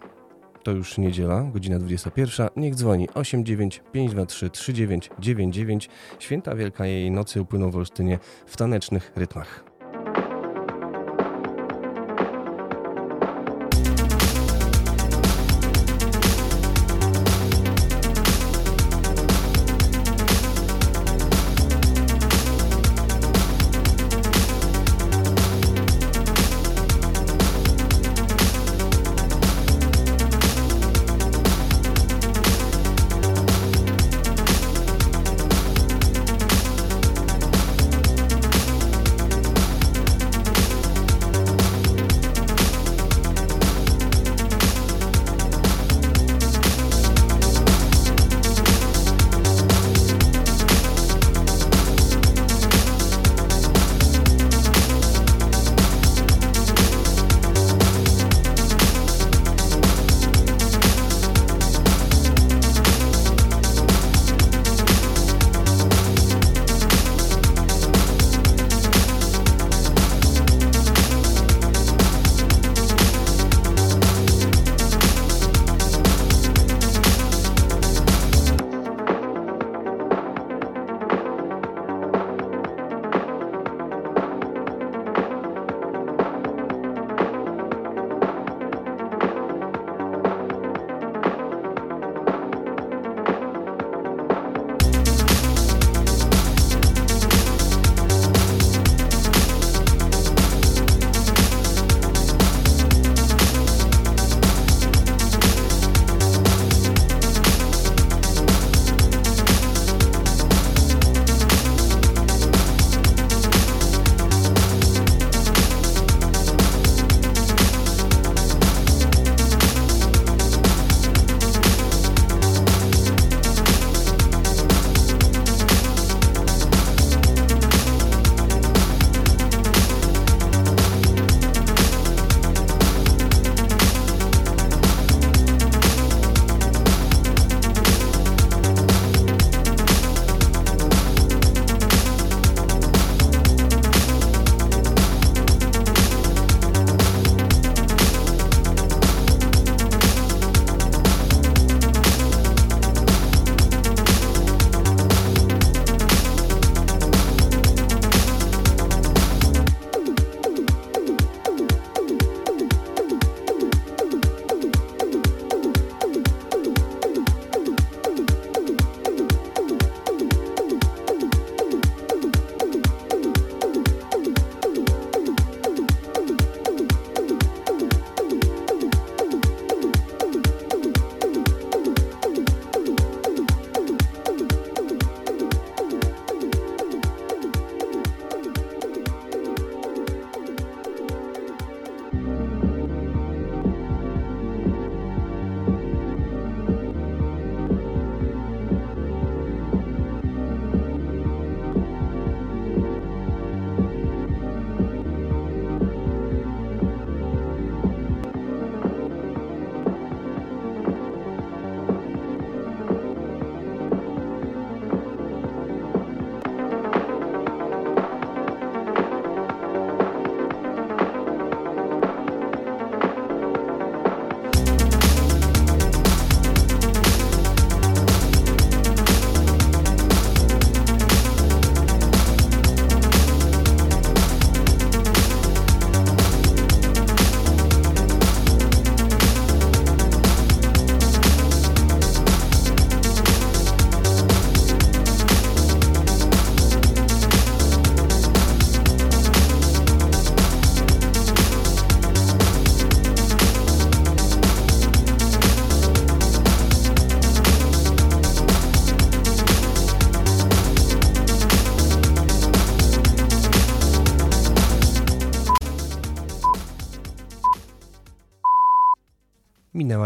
to już niedziela, godzina 21. Niech dzwoni 89 523 3999. Święta Wielka jej nocy upłyną w Olsztynie w tanecznych rytmach.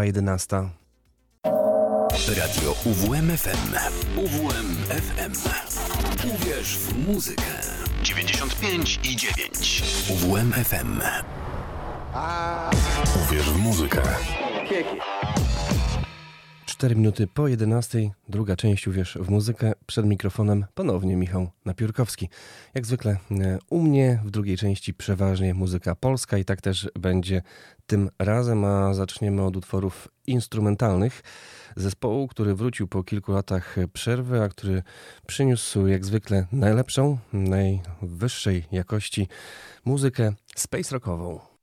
11. Radio UWMFM. UWMFM. Uwierz w muzykę. 95 i 9. UWMFM. Uwierz w muzykę. 4 minuty po 11, druga część Uwierz w muzykę. Przed mikrofonem ponownie Michał Napiórkowski. Jak zwykle e, u mnie w drugiej części przeważnie muzyka polska i tak też będzie tym razem, a zaczniemy od utworów instrumentalnych zespołu, który wrócił po kilku latach przerwy, a który przyniósł jak zwykle najlepszą, najwyższej jakości muzykę space rockową.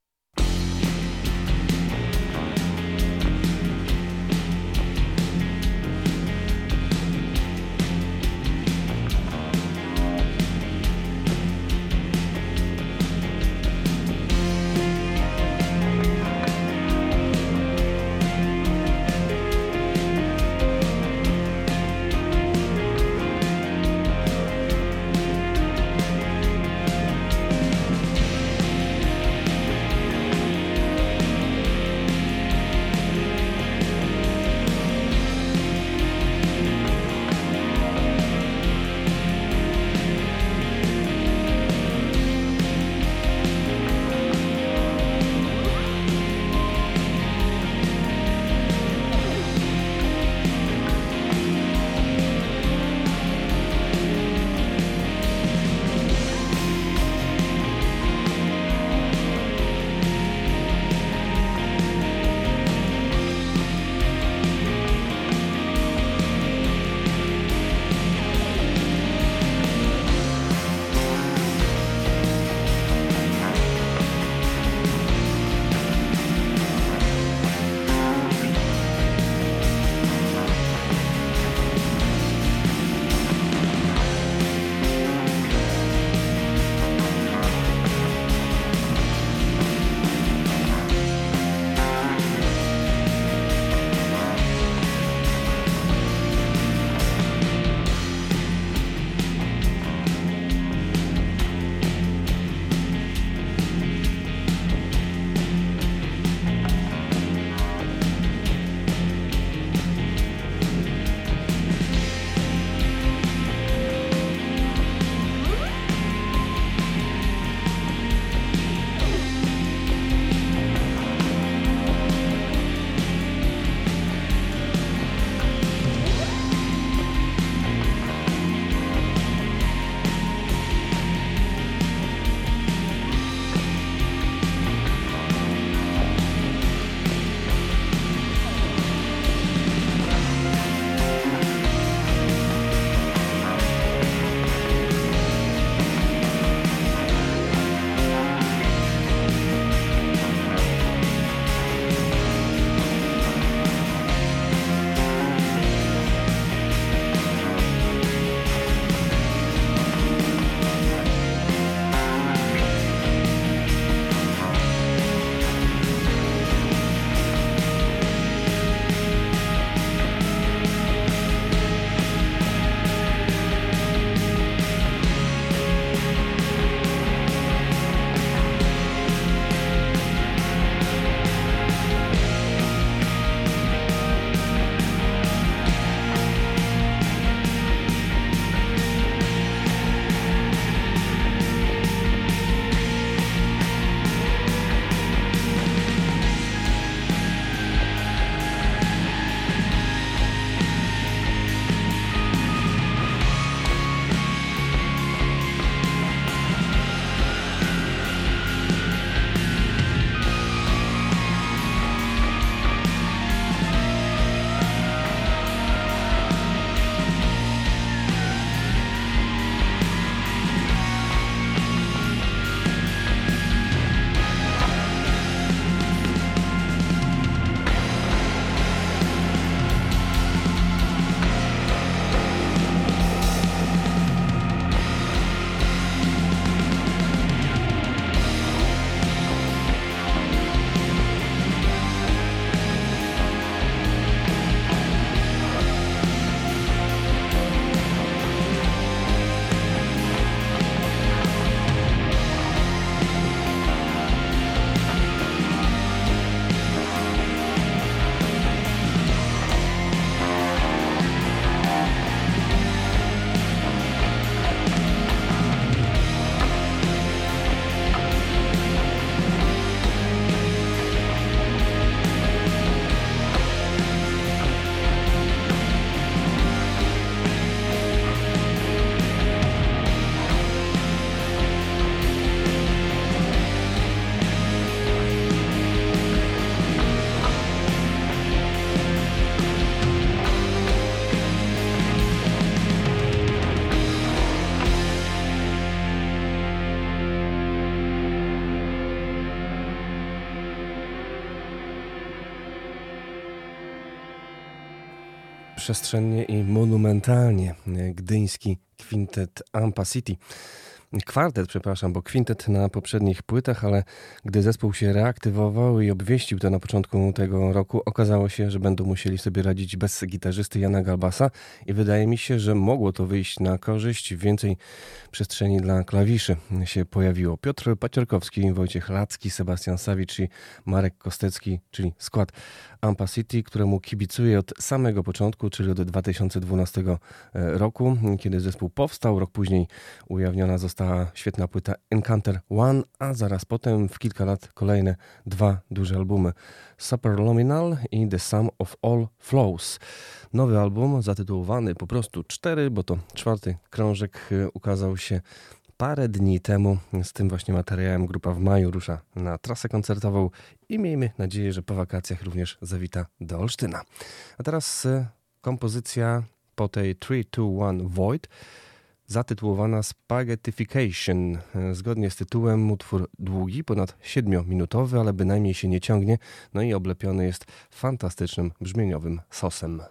Przestrzennie i monumentalnie gdyński kwintet Ampa City kwartet, przepraszam, bo kwintet na poprzednich płytach, ale gdy zespół się reaktywował i obwieścił to na początku tego roku, okazało się, że będą musieli sobie radzić bez gitarzysty Jana Galbasa i wydaje mi się, że mogło to wyjść na korzyść. Więcej przestrzeni dla klawiszy się pojawiło. Piotr Paciorkowski, Wojciech Lacki, Sebastian Sawicz i Marek Kostecki, czyli skład Ampa City, któremu kibicuję od samego początku, czyli od 2012 roku, kiedy zespół powstał. Rok później ujawniona została świetna płyta Encounter One, a zaraz potem w kilka lat kolejne dwa duże albumy Superluminal i The Sum of All Flows. Nowy album zatytułowany po prostu 4, bo to czwarty krążek ukazał się parę dni temu. Z tym właśnie materiałem grupa w maju rusza na trasę koncertową i miejmy nadzieję, że po wakacjach również zawita do Olsztyna. A teraz kompozycja po tej 3, 2, 1 Void zatytułowana Spaghettification. Zgodnie z tytułem utwór długi, ponad 7-minutowy, ale bynajmniej się nie ciągnie, no i oblepiony jest fantastycznym brzmieniowym sosem.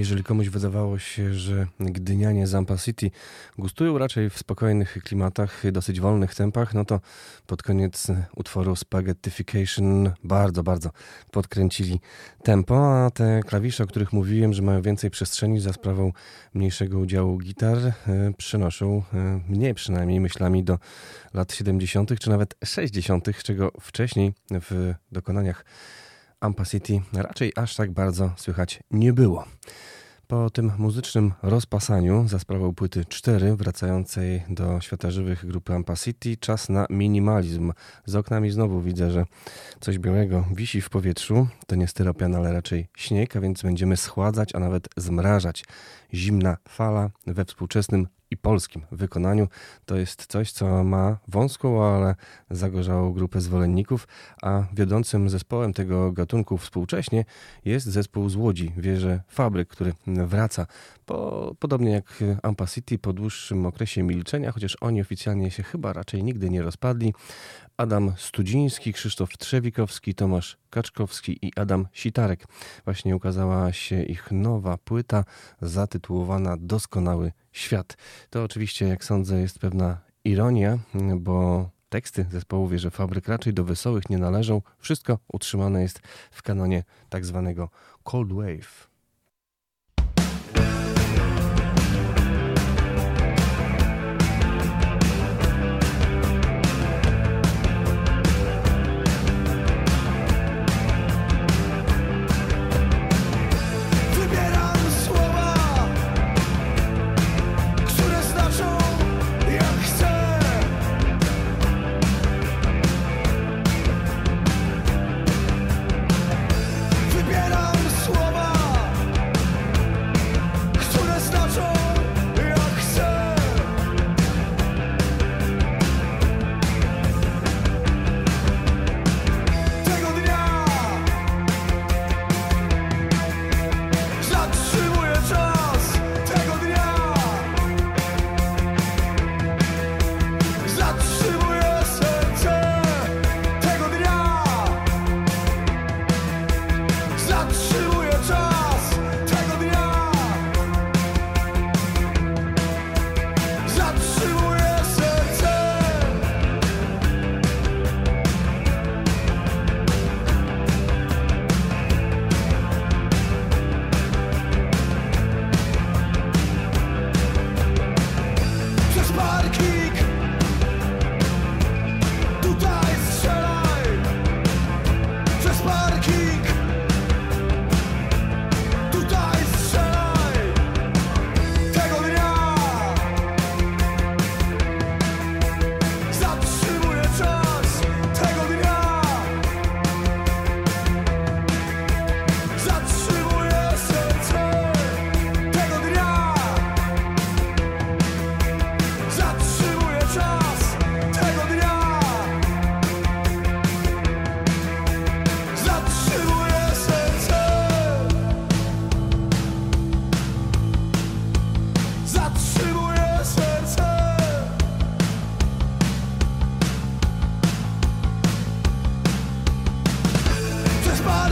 Jeżeli komuś wydawało się, że gdynianie Zampa City gustują raczej w spokojnych klimatach, dosyć wolnych tempach, no to pod koniec utworu Spaghettification bardzo, bardzo podkręcili tempo, a te klawisze, o których mówiłem, że mają więcej przestrzeni za sprawą mniejszego udziału gitar, e, przenoszą e, mnie przynajmniej myślami do lat 70. czy nawet 60., czego wcześniej w dokonaniach Ampa City raczej aż tak bardzo słychać nie było. Po tym muzycznym rozpasaniu za sprawą płyty 4 wracającej do świata żywych grupy Ampa City czas na minimalizm. Z oknami znowu widzę, że coś białego wisi w powietrzu. To nie styropian, ale raczej śnieg, a więc będziemy schładzać, a nawet zmrażać. Zimna fala we współczesnym i polskim wykonaniu. To jest coś, co ma wąską, ale zagorzałą grupę zwolenników, a wiodącym zespołem tego gatunku współcześnie jest zespół z Łodzi, wieże Fabryk, który wraca po, podobnie jak Ampa City po dłuższym okresie milczenia, chociaż oni oficjalnie się chyba raczej nigdy nie rozpadli. Adam Studziński, Krzysztof Trzewikowski, Tomasz Kaczkowski i Adam Sitarek. Właśnie ukazała się ich nowa płyta zatytułowana Doskonały Świat. To oczywiście, jak sądzę, jest pewna ironia, bo teksty zespołu Wieże Fabryk raczej do wesołych nie należą. Wszystko utrzymane jest w kanonie tak zwanego Cold Wave.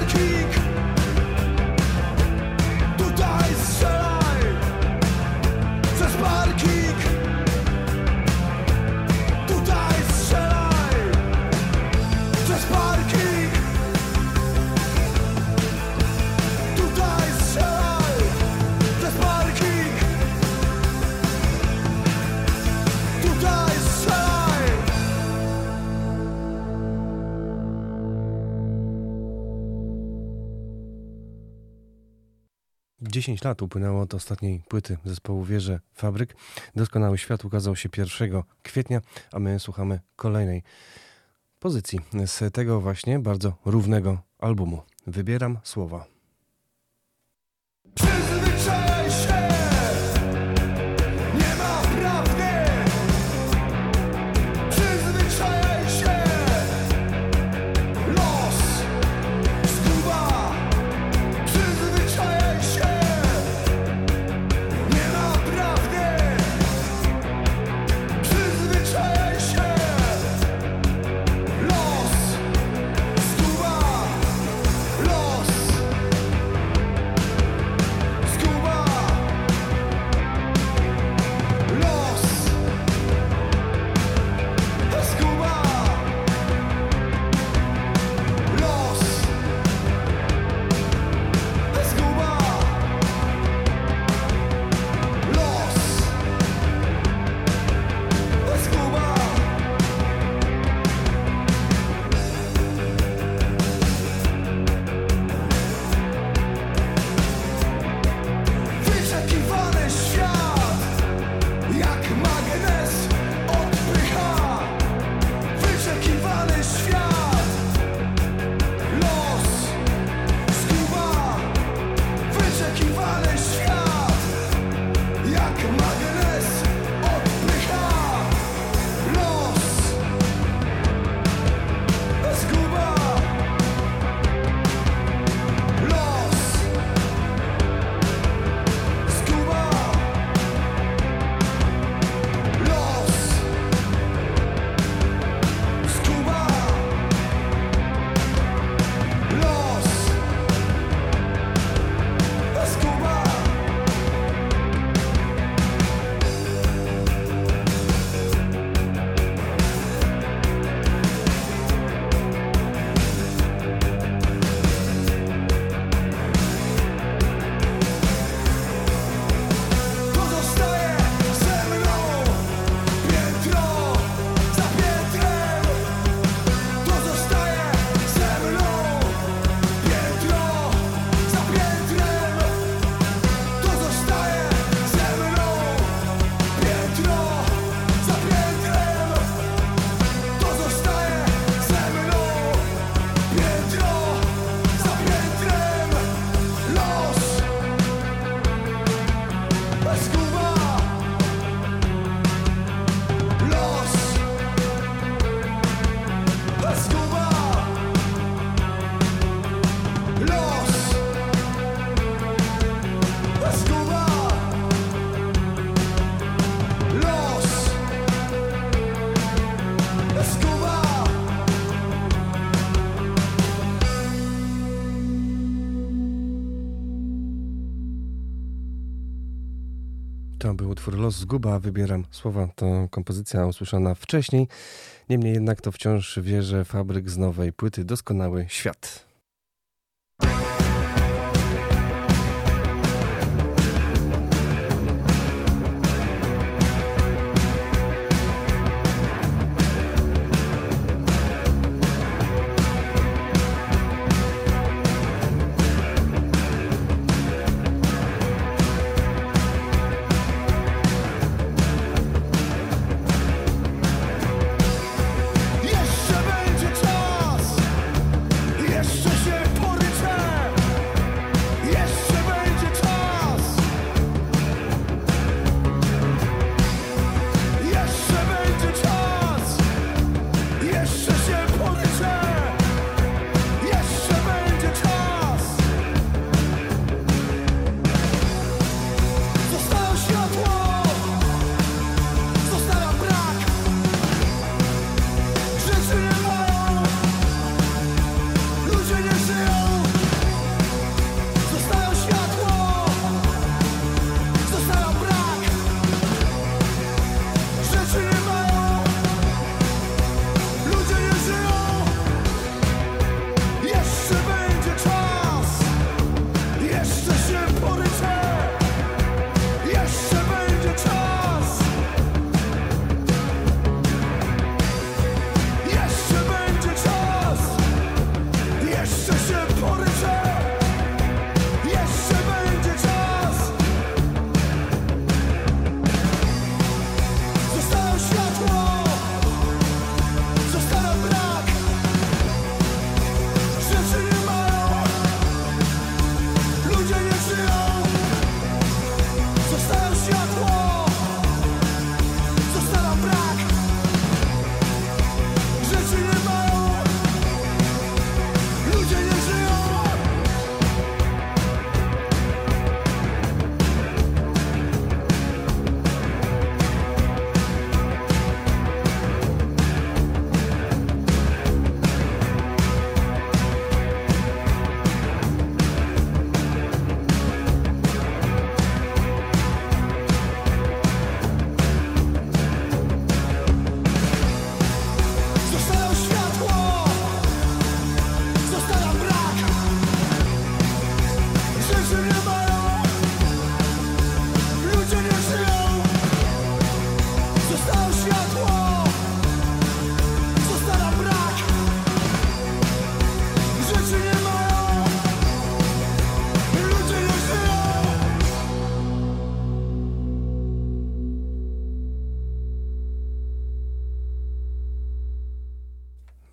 Przez 10 lat upłynęło od ostatniej płyty zespołu Wieże Fabryk. Doskonały świat ukazał się 1 kwietnia, a my słuchamy kolejnej pozycji z tego właśnie bardzo równego albumu. Wybieram słowa. Los Zguba, wybieram słowa, to kompozycja usłyszana wcześniej. Niemniej jednak to wciąż wierzę fabryk z nowej płyty Doskonały Świat.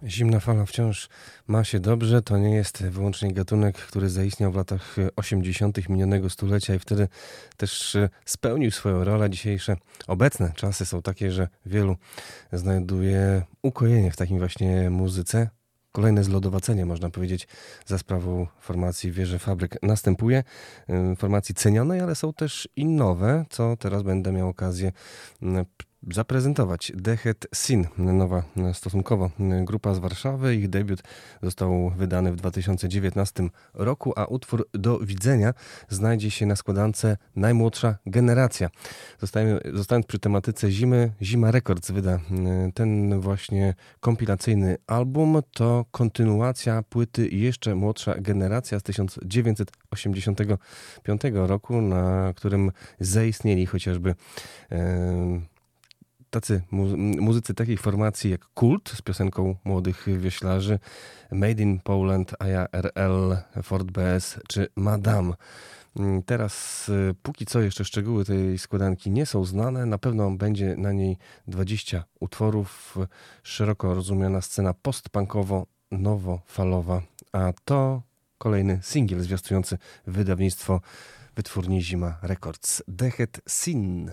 Zimna fala wciąż ma się dobrze. To nie jest wyłącznie gatunek, który zaistniał w latach 80. minionego stulecia i wtedy też spełnił swoją rolę. Dzisiejsze obecne czasy są takie, że wielu znajduje ukojenie w takim właśnie muzyce. Kolejne zlodowacenie, można powiedzieć, za sprawą formacji Wieże Fabryk następuje. Formacji cenionej, ale są też i nowe, co teraz będę miał okazję zaprezentować. Dehet Sin, nowa e, stosunkowo e, grupa z Warszawy. Ich debiut został wydany w 2019 roku, a utwór Do Widzenia znajdzie się na składance Najmłodsza Generacja. Zostajemy, zostając przy tematyce zimy, Zima Records wyda e, ten właśnie kompilacyjny album. To kontynuacja płyty Jeszcze Młodsza Generacja z 1985 roku, na którym zaistnieli chociażby e, tacy mu- muzycy takich formacji jak Kult z piosenką młodych wioślarzy, Made in Poland, ARL, Ford BS czy Madame. Mm, Teraz y, póki co jeszcze szczegóły tej składanki nie są znane. Na pewno będzie na niej 20 utworów. Szeroko rozumiana scena postpunkowo-nowofalowa. A to kolejny singiel zwiastujący wydawnictwo wytwórni Zima Records. Dehet Sin.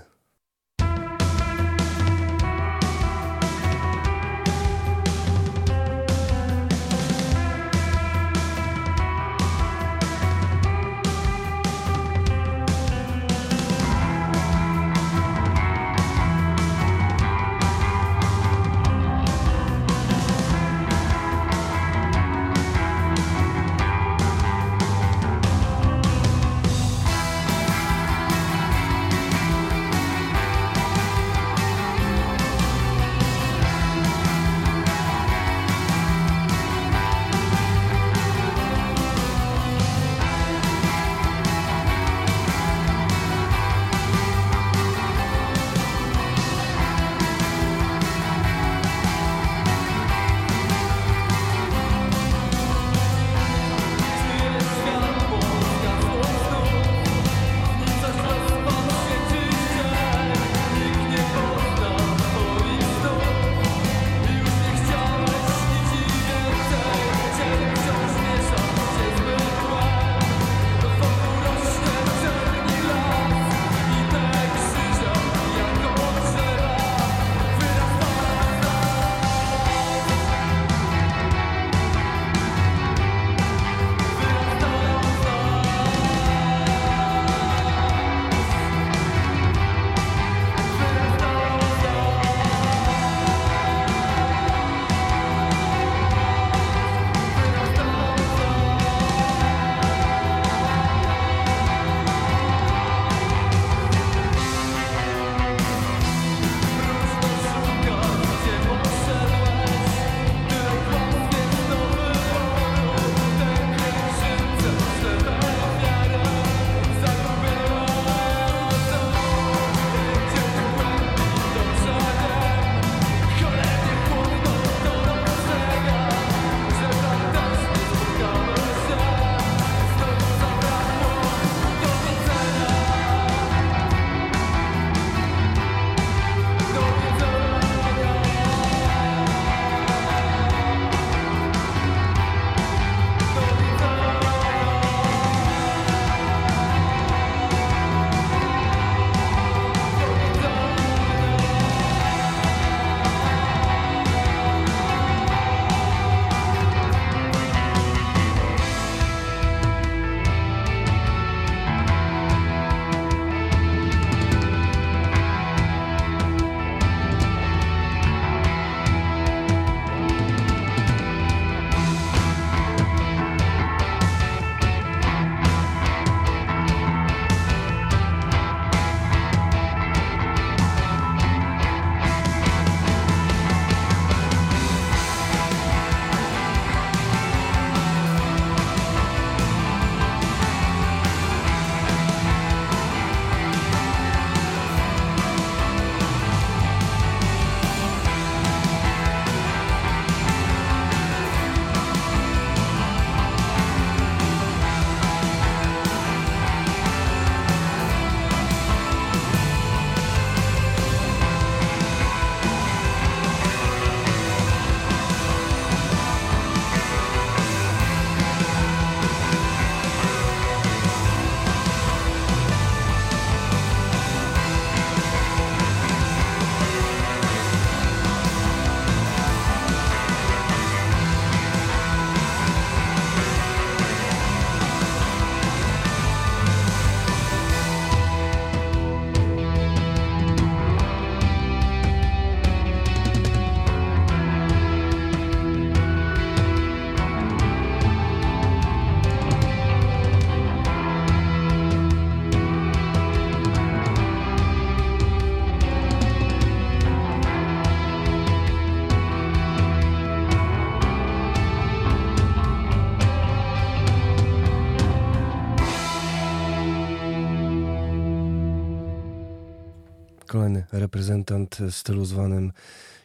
Reprezentant stylu zwanym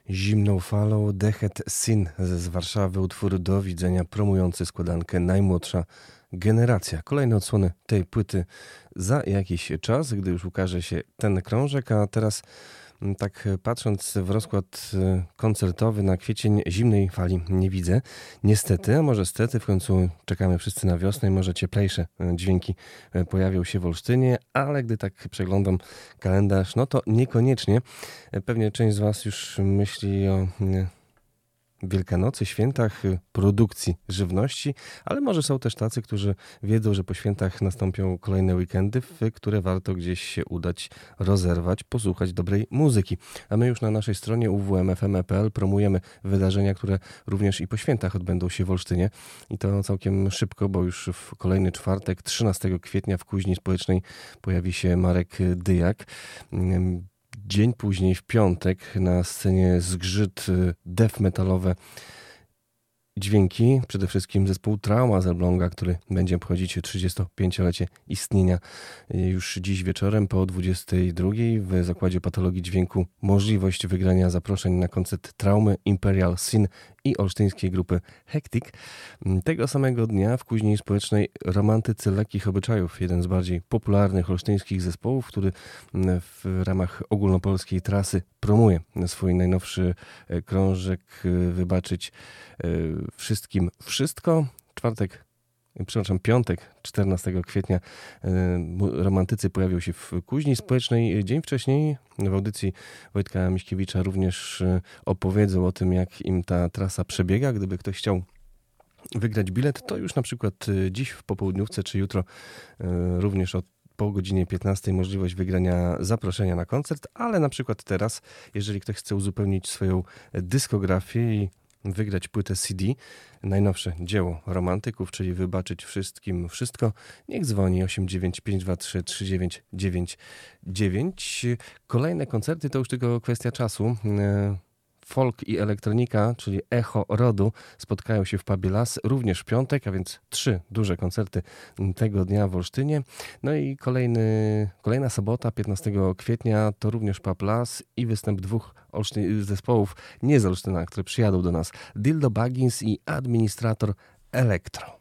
zimną falą, Dechet Sin z Warszawy, utwór do widzenia promujący składankę najmłodsza generacja. Kolejne odsłony tej płyty za jakiś czas, gdy już ukaże się ten krążek, a teraz tak e, patrząc w rozkład e, koncertowy na kwiecień zimnej fali nie widzę. Niestety, a może stety, w końcu czekamy wszyscy na wiosnę i może cieplejsze e, dźwięki pojawią się w Olsztynie, ale gdy tak przeglądam kalendarz, no to niekoniecznie. Pewnie część z Was już myśli o Wielkanocy, świętach y, produkcji żywności, ale może są też tacy, którzy wiedzą, że po świętach nastąpią kolejne weekendy, w które warto gdzieś się udać, rozerwać, posłuchać dobrej muzyki. A my już na naszej stronie uwmfm.pl promujemy wydarzenia, które również i po świętach odbędą się w Olsztynie i to całkiem szybko, bo już w kolejny czwartek, 13 kwietnia w Kuźni Społecznej pojawi się Marek Dyjak. Dzień później, w piątek, na scenie zgrzyt y, death metalowe dźwięki, przede wszystkim zespół Trauma z Elbląga, który będzie obchodzić 35-lecie istnienia już dziś wieczorem po 22 w Zakładzie Patologii Dźwięku. Możliwość wygrania zaproszeń na koncert Traumy Imperial Sin i olsztyńskiej grupy Hectic. Tego samego dnia w Kuźni Społecznej Romantycy Lekkich Obyczajów, jeden z bardziej popularnych olsztyńskich zespołów, który w ramach ogólnopolskiej trasy promuje swój najnowszy e, krążek e, Wybaczyć e, wszystkim wszystko. Czwartek przepraszam, piątek, 14 kwietnia, romantycy pojawią się w Kuźni Społecznej. Dzień wcześniej w audycji Wojtka Miśkiewicza również opowiedzą o tym, jak im ta trasa przebiega. Gdyby ktoś chciał wygrać bilet, to już na przykład dziś w popołudniówce, czy jutro również od po godzinie 15 możliwość wygrania zaproszenia na koncert, ale na przykład teraz, jeżeli ktoś chce uzupełnić swoją dyskografię i wygrać płytę CD, najnowsze dzieło romantyków, czyli wybaczyć wszystkim wszystko, niech dzwoni 89523 3999. Kolejne koncerty to już tylko kwestia czasu. Folk i elektronika, czyli Echo Rodu, spotkają się w pubie Las również w piątek, a więc trzy duże koncerty tego dnia w Olsztynie. No i kolejny, kolejna sobota, 15 kwietnia, to również pub Las i występ dwóch Olsztyn, zespołów nie z Olsztyna, które przyjadą do nas. Dildo Baggins i administrator Elektro.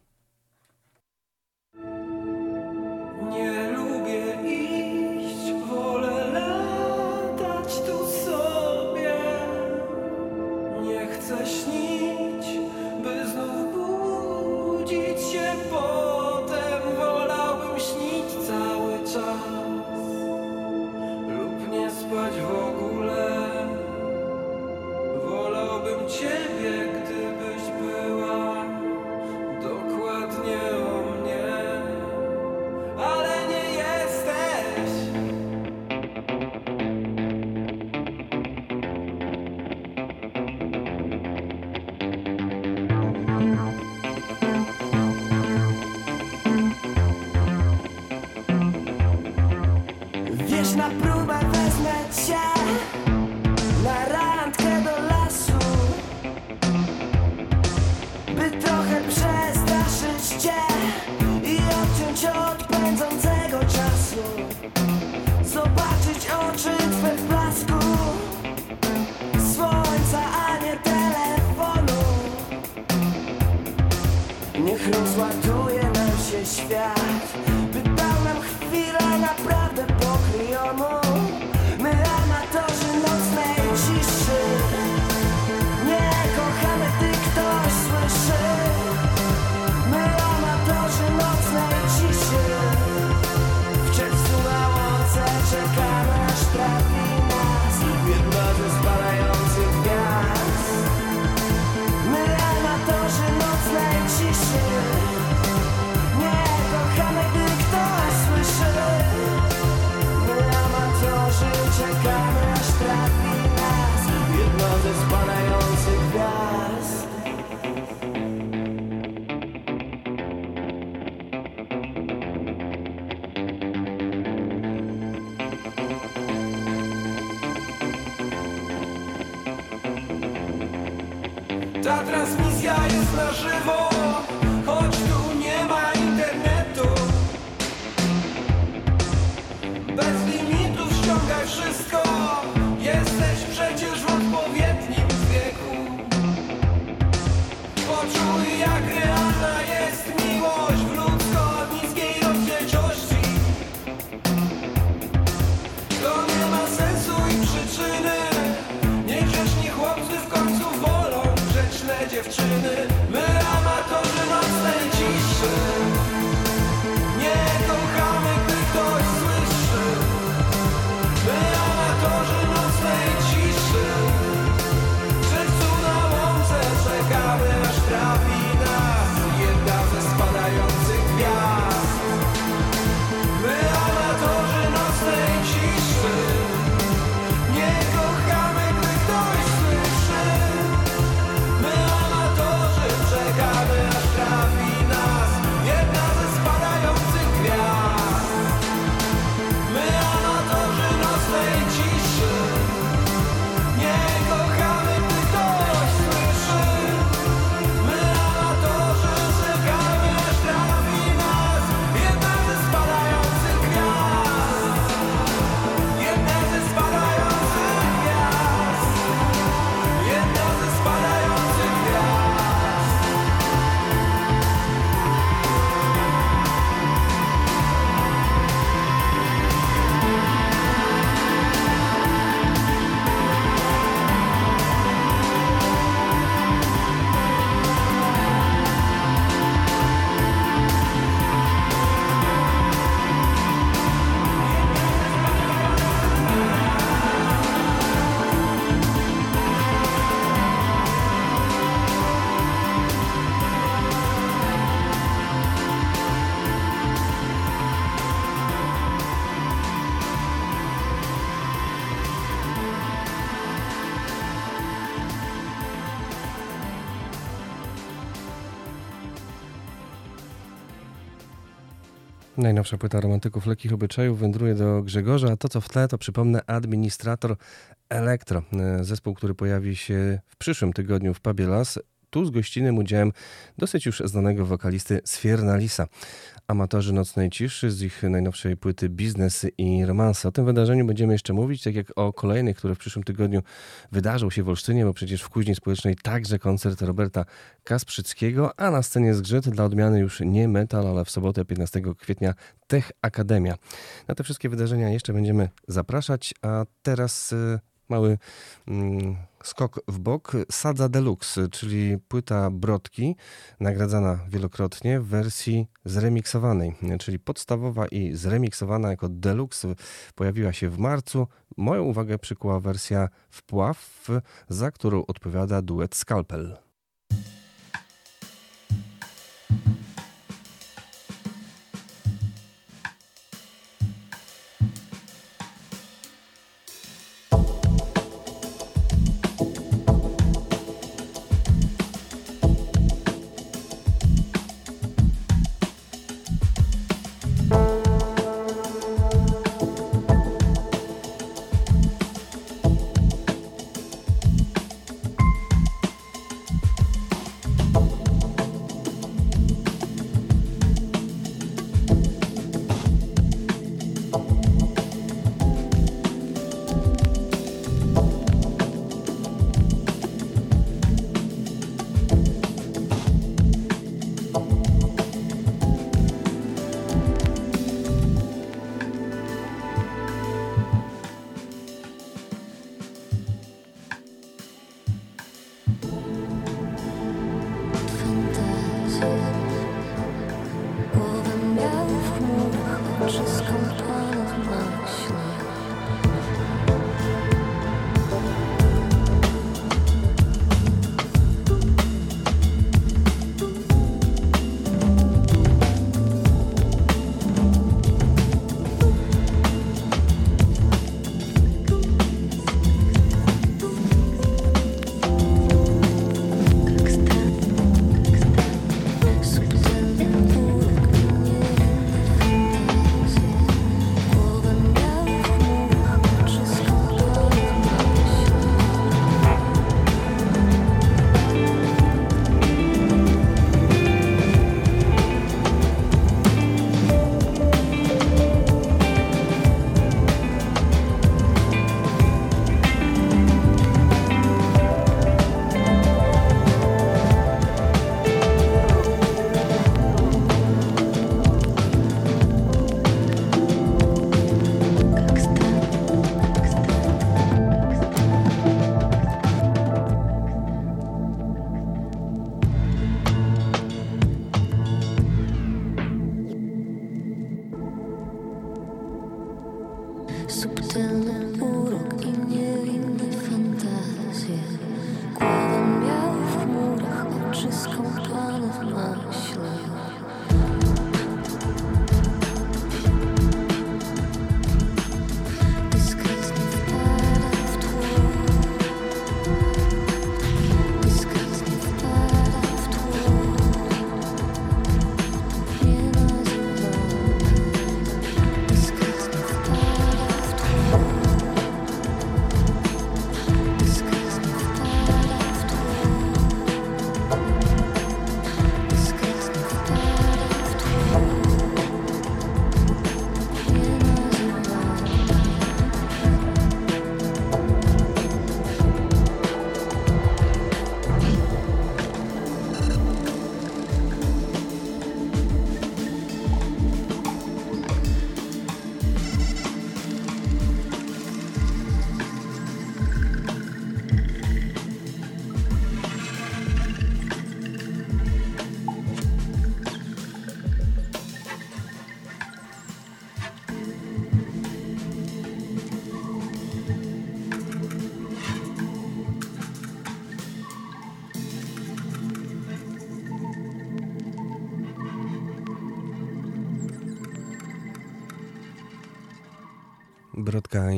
Najnowsza płyta romantyków lekkich obyczajów wędruje do Grzegorza, a to co w tle to przypomnę administrator Elektro. E, Zespół, który pojawi się w przyszłym tygodniu w Pubie Las. Tu z gościnnym udziałem dosyć już znanego wokalisty Sfiernalisa. Amatorzy nocnej ciszy z ich najnowszej płyty Biznes i Romanse. O tym wydarzeniu będziemy jeszcze mówić, tak jak o kolejnych, które w przyszłym tygodniu wydarzą się w Olsztynie, bo przecież w Kuźni Społecznej także koncert Roberta Kasprzyckiego, a na scenie zgrzyt dla odmiany już nie metal, ale w sobotę 15 kwietnia Tech Akademia. Na te wszystkie wydarzenia jeszcze będziemy zapraszać, a teraz y, mały mm, skok w bok. Sadza Deluxe, czyli płyta Brodki, nagradzana wielokrotnie w wersji zremiksowanej, czyli podstawowa i zremiksowana jako Deluxe pojawiła się w marcu. Moją uwagę przykuła wersja Wpław, za którą odpowiada duet Scalpel.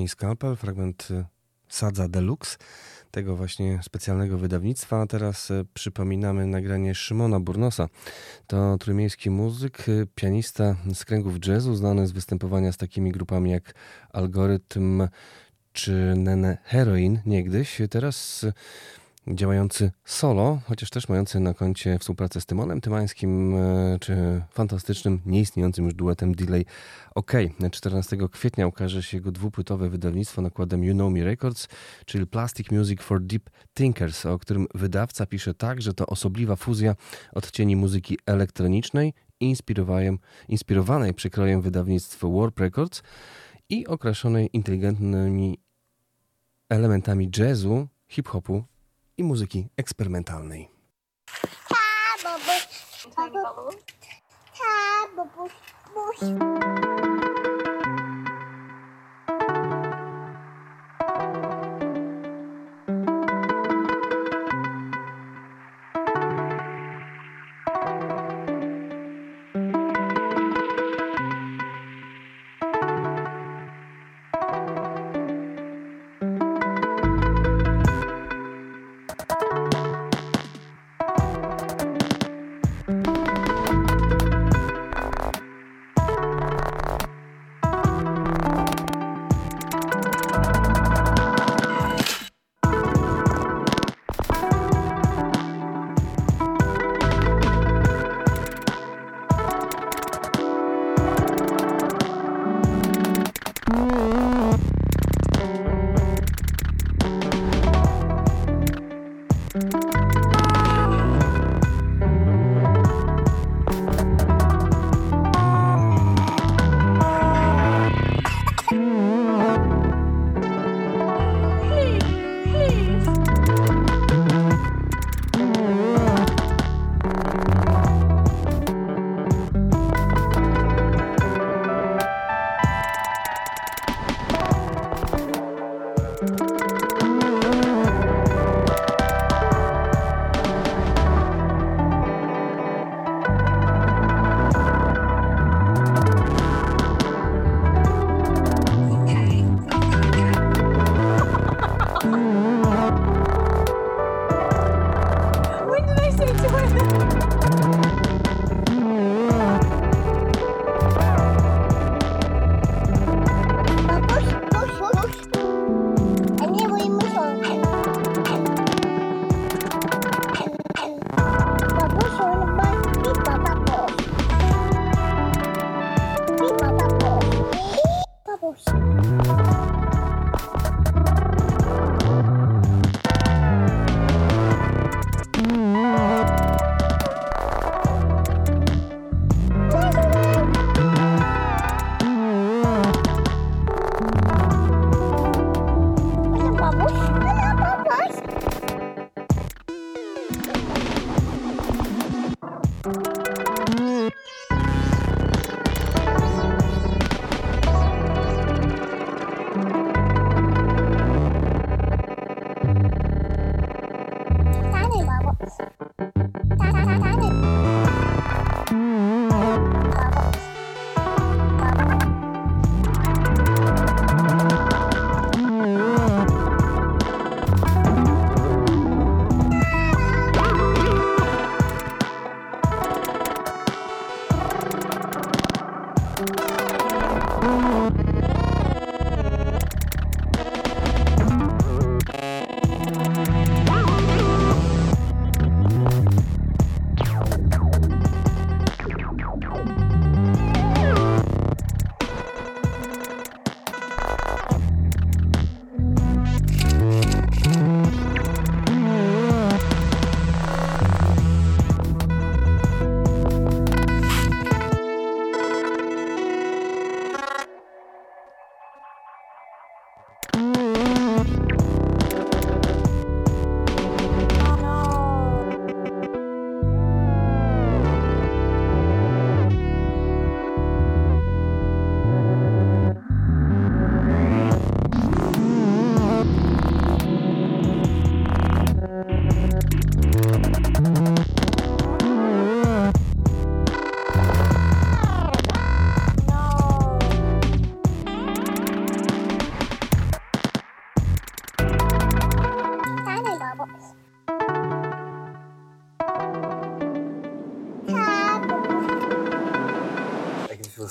I Skalpel, fragment y, Sadza Deluxe, tego właśnie specjalnego wydawnictwa. A teraz y, przypominamy nagranie Szymona Burnosa. To trójmiejski muzyk, y, pianista z kręgów jazzu, znany z występowania z takimi grupami jak Algorytm czy Nene Heroin niegdyś. Teraz działający solo, chociaż też mający na koncie współpracę z Tymonem Tymańskim, e, czy fantastycznym, nieistniejącym już duetem Delay OK. 14 kwietnia ukaże się jego dwupłytowe wydawnictwo nakładem You Know Me Records, czyli Plastic Music for Deep Thinkers, o którym wydawca pisze tak, że to osobliwa fuzja odcieni muzyki elektronicznej inspirowanej, przekrojem wydawnictw Warp Records i okraszonej inteligentnymi elementami jazzu, hip-hopu i muzyki eksperymentalnej. When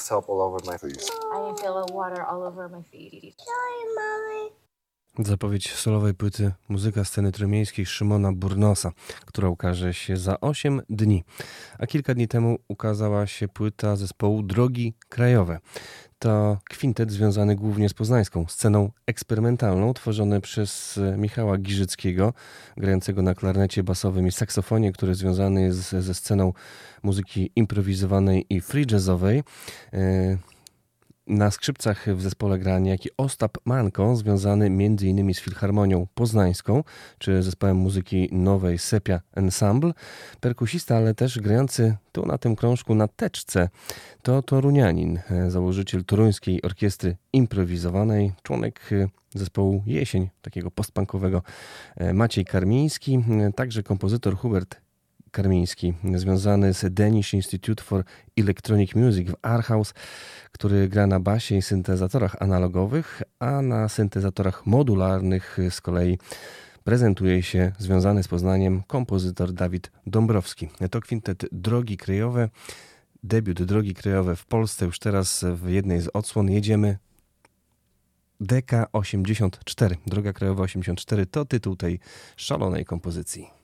soap all over my face. I feel the water all over my feet. Sorry, mommy. Zapowiedź solowej płyty Muzyka sceny trójmiejskiej Szymona Burnosa, która ukaże się za 8 dni. A kilka dni temu ukazała się płyta zespołu Drogi Krajowe. To kwintet związany głównie z poznańską sceną eksperymentalną, tworzony przez Michała Giżyckiego, grającego na klarnecie basowym i saksofonie, który związany jest ze sceną muzyki improwizowanej i free jazzowej. E, na skrzypcach w zespole gra niejaki Ostap Manko, związany m.in. z Filharmonią Poznańską, czy zespołem muzyki nowej Sepia Ensemble. Perkusista, ale też grający tu na tym krążku na teczce, to Torunianin, e, założyciel Toruńskiej Orkiestry Improwizowanej, członek e, zespołu Jesień, takiego postpunkowego Maciej Karmiński, także kompozytor Hubert Karmiński, związany z Danish Institute for Electronic Music w Aarhus, który gra na basie i syntezatorach analogowych, a na syntezatorach modularnych z kolei prezentuje się związany z Poznaniem kompozytor Dawid Dąbrowski. To kwintet Drogi Krajowe, debiut Drogi Krajowe w Polsce. Już teraz w jednej z odsłon jedziemy DK84. Droga Krajowa 84 to tytuł tej szalonej kompozycji.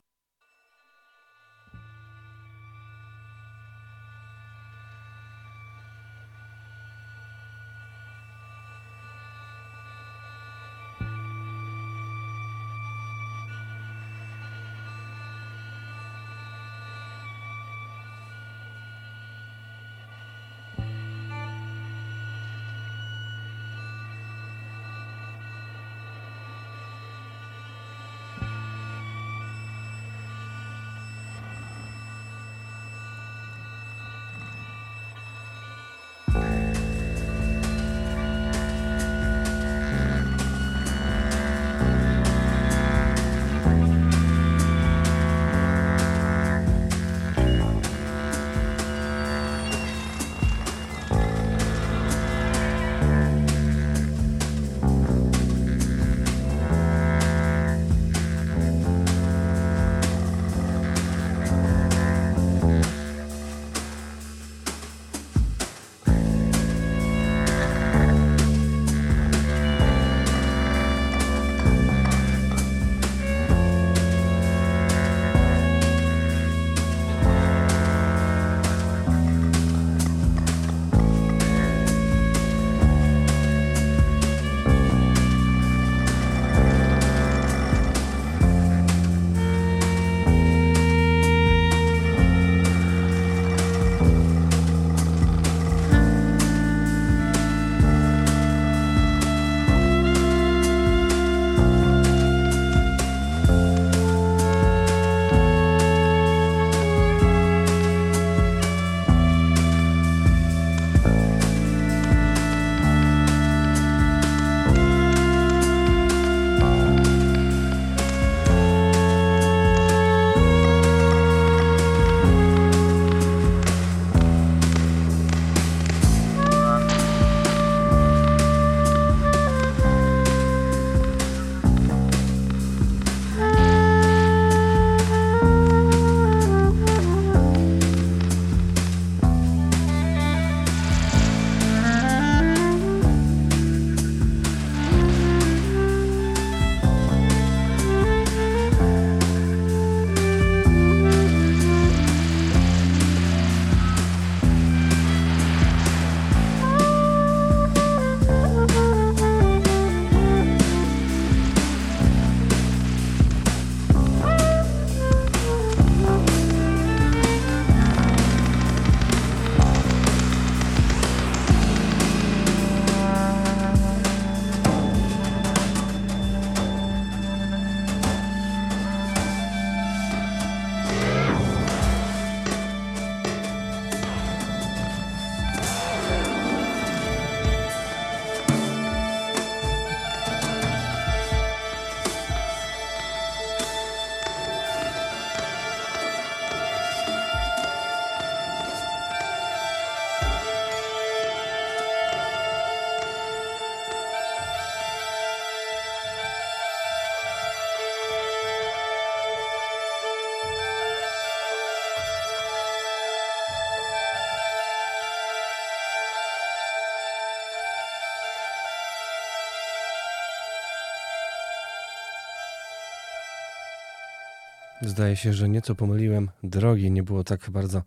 Zdaje się, że nieco pomyliłem drogi. Nie było tak bardzo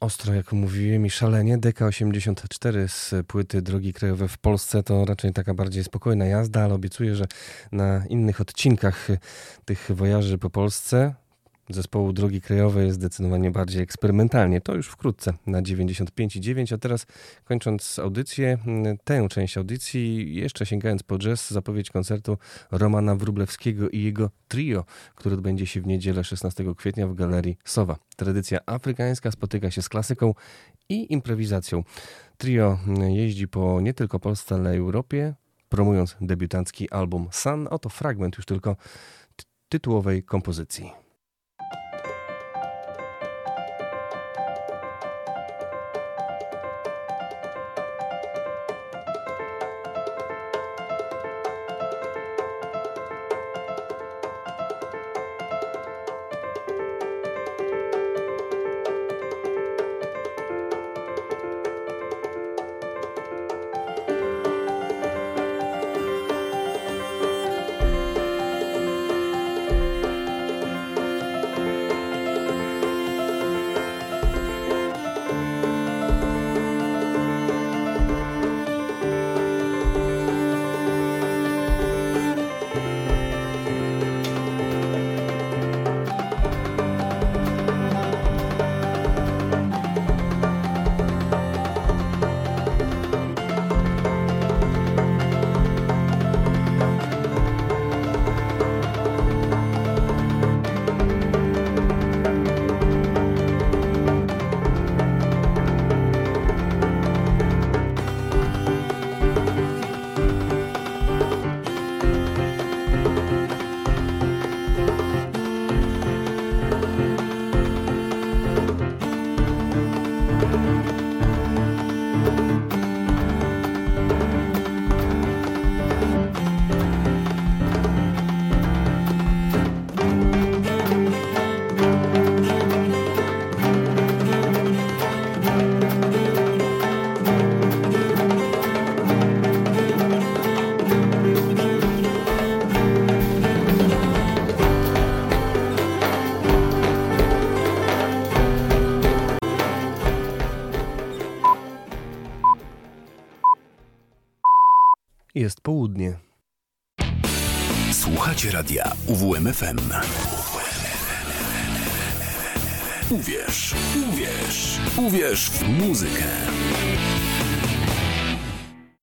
ostro, jak mówiłem, i szalenie. DK84 z płyty Drogi Krajowe w Polsce to raczej taka bardziej spokojna jazda, ale obiecuję, że na innych odcinkach tych wojaży po Polsce zespołu Drogi Krajowe jest zdecydowanie bardziej eksperymentalnie. To już wkrótce na 95,9. A teraz kończąc audycję, tę część audycji, jeszcze sięgając po jazz, zapowiedź koncertu Romana Wrublewskiego i jego trio, który odbędzie się w niedzielę 16 kwietnia w Galerii Sowa. Tradycja afrykańska spotyka się z klasyką i improwizacją. Trio jeździ po nie tylko Polsce, ale i Europie, promując debiutancki album Sun. Oto fragment już tylko tytułowej kompozycji.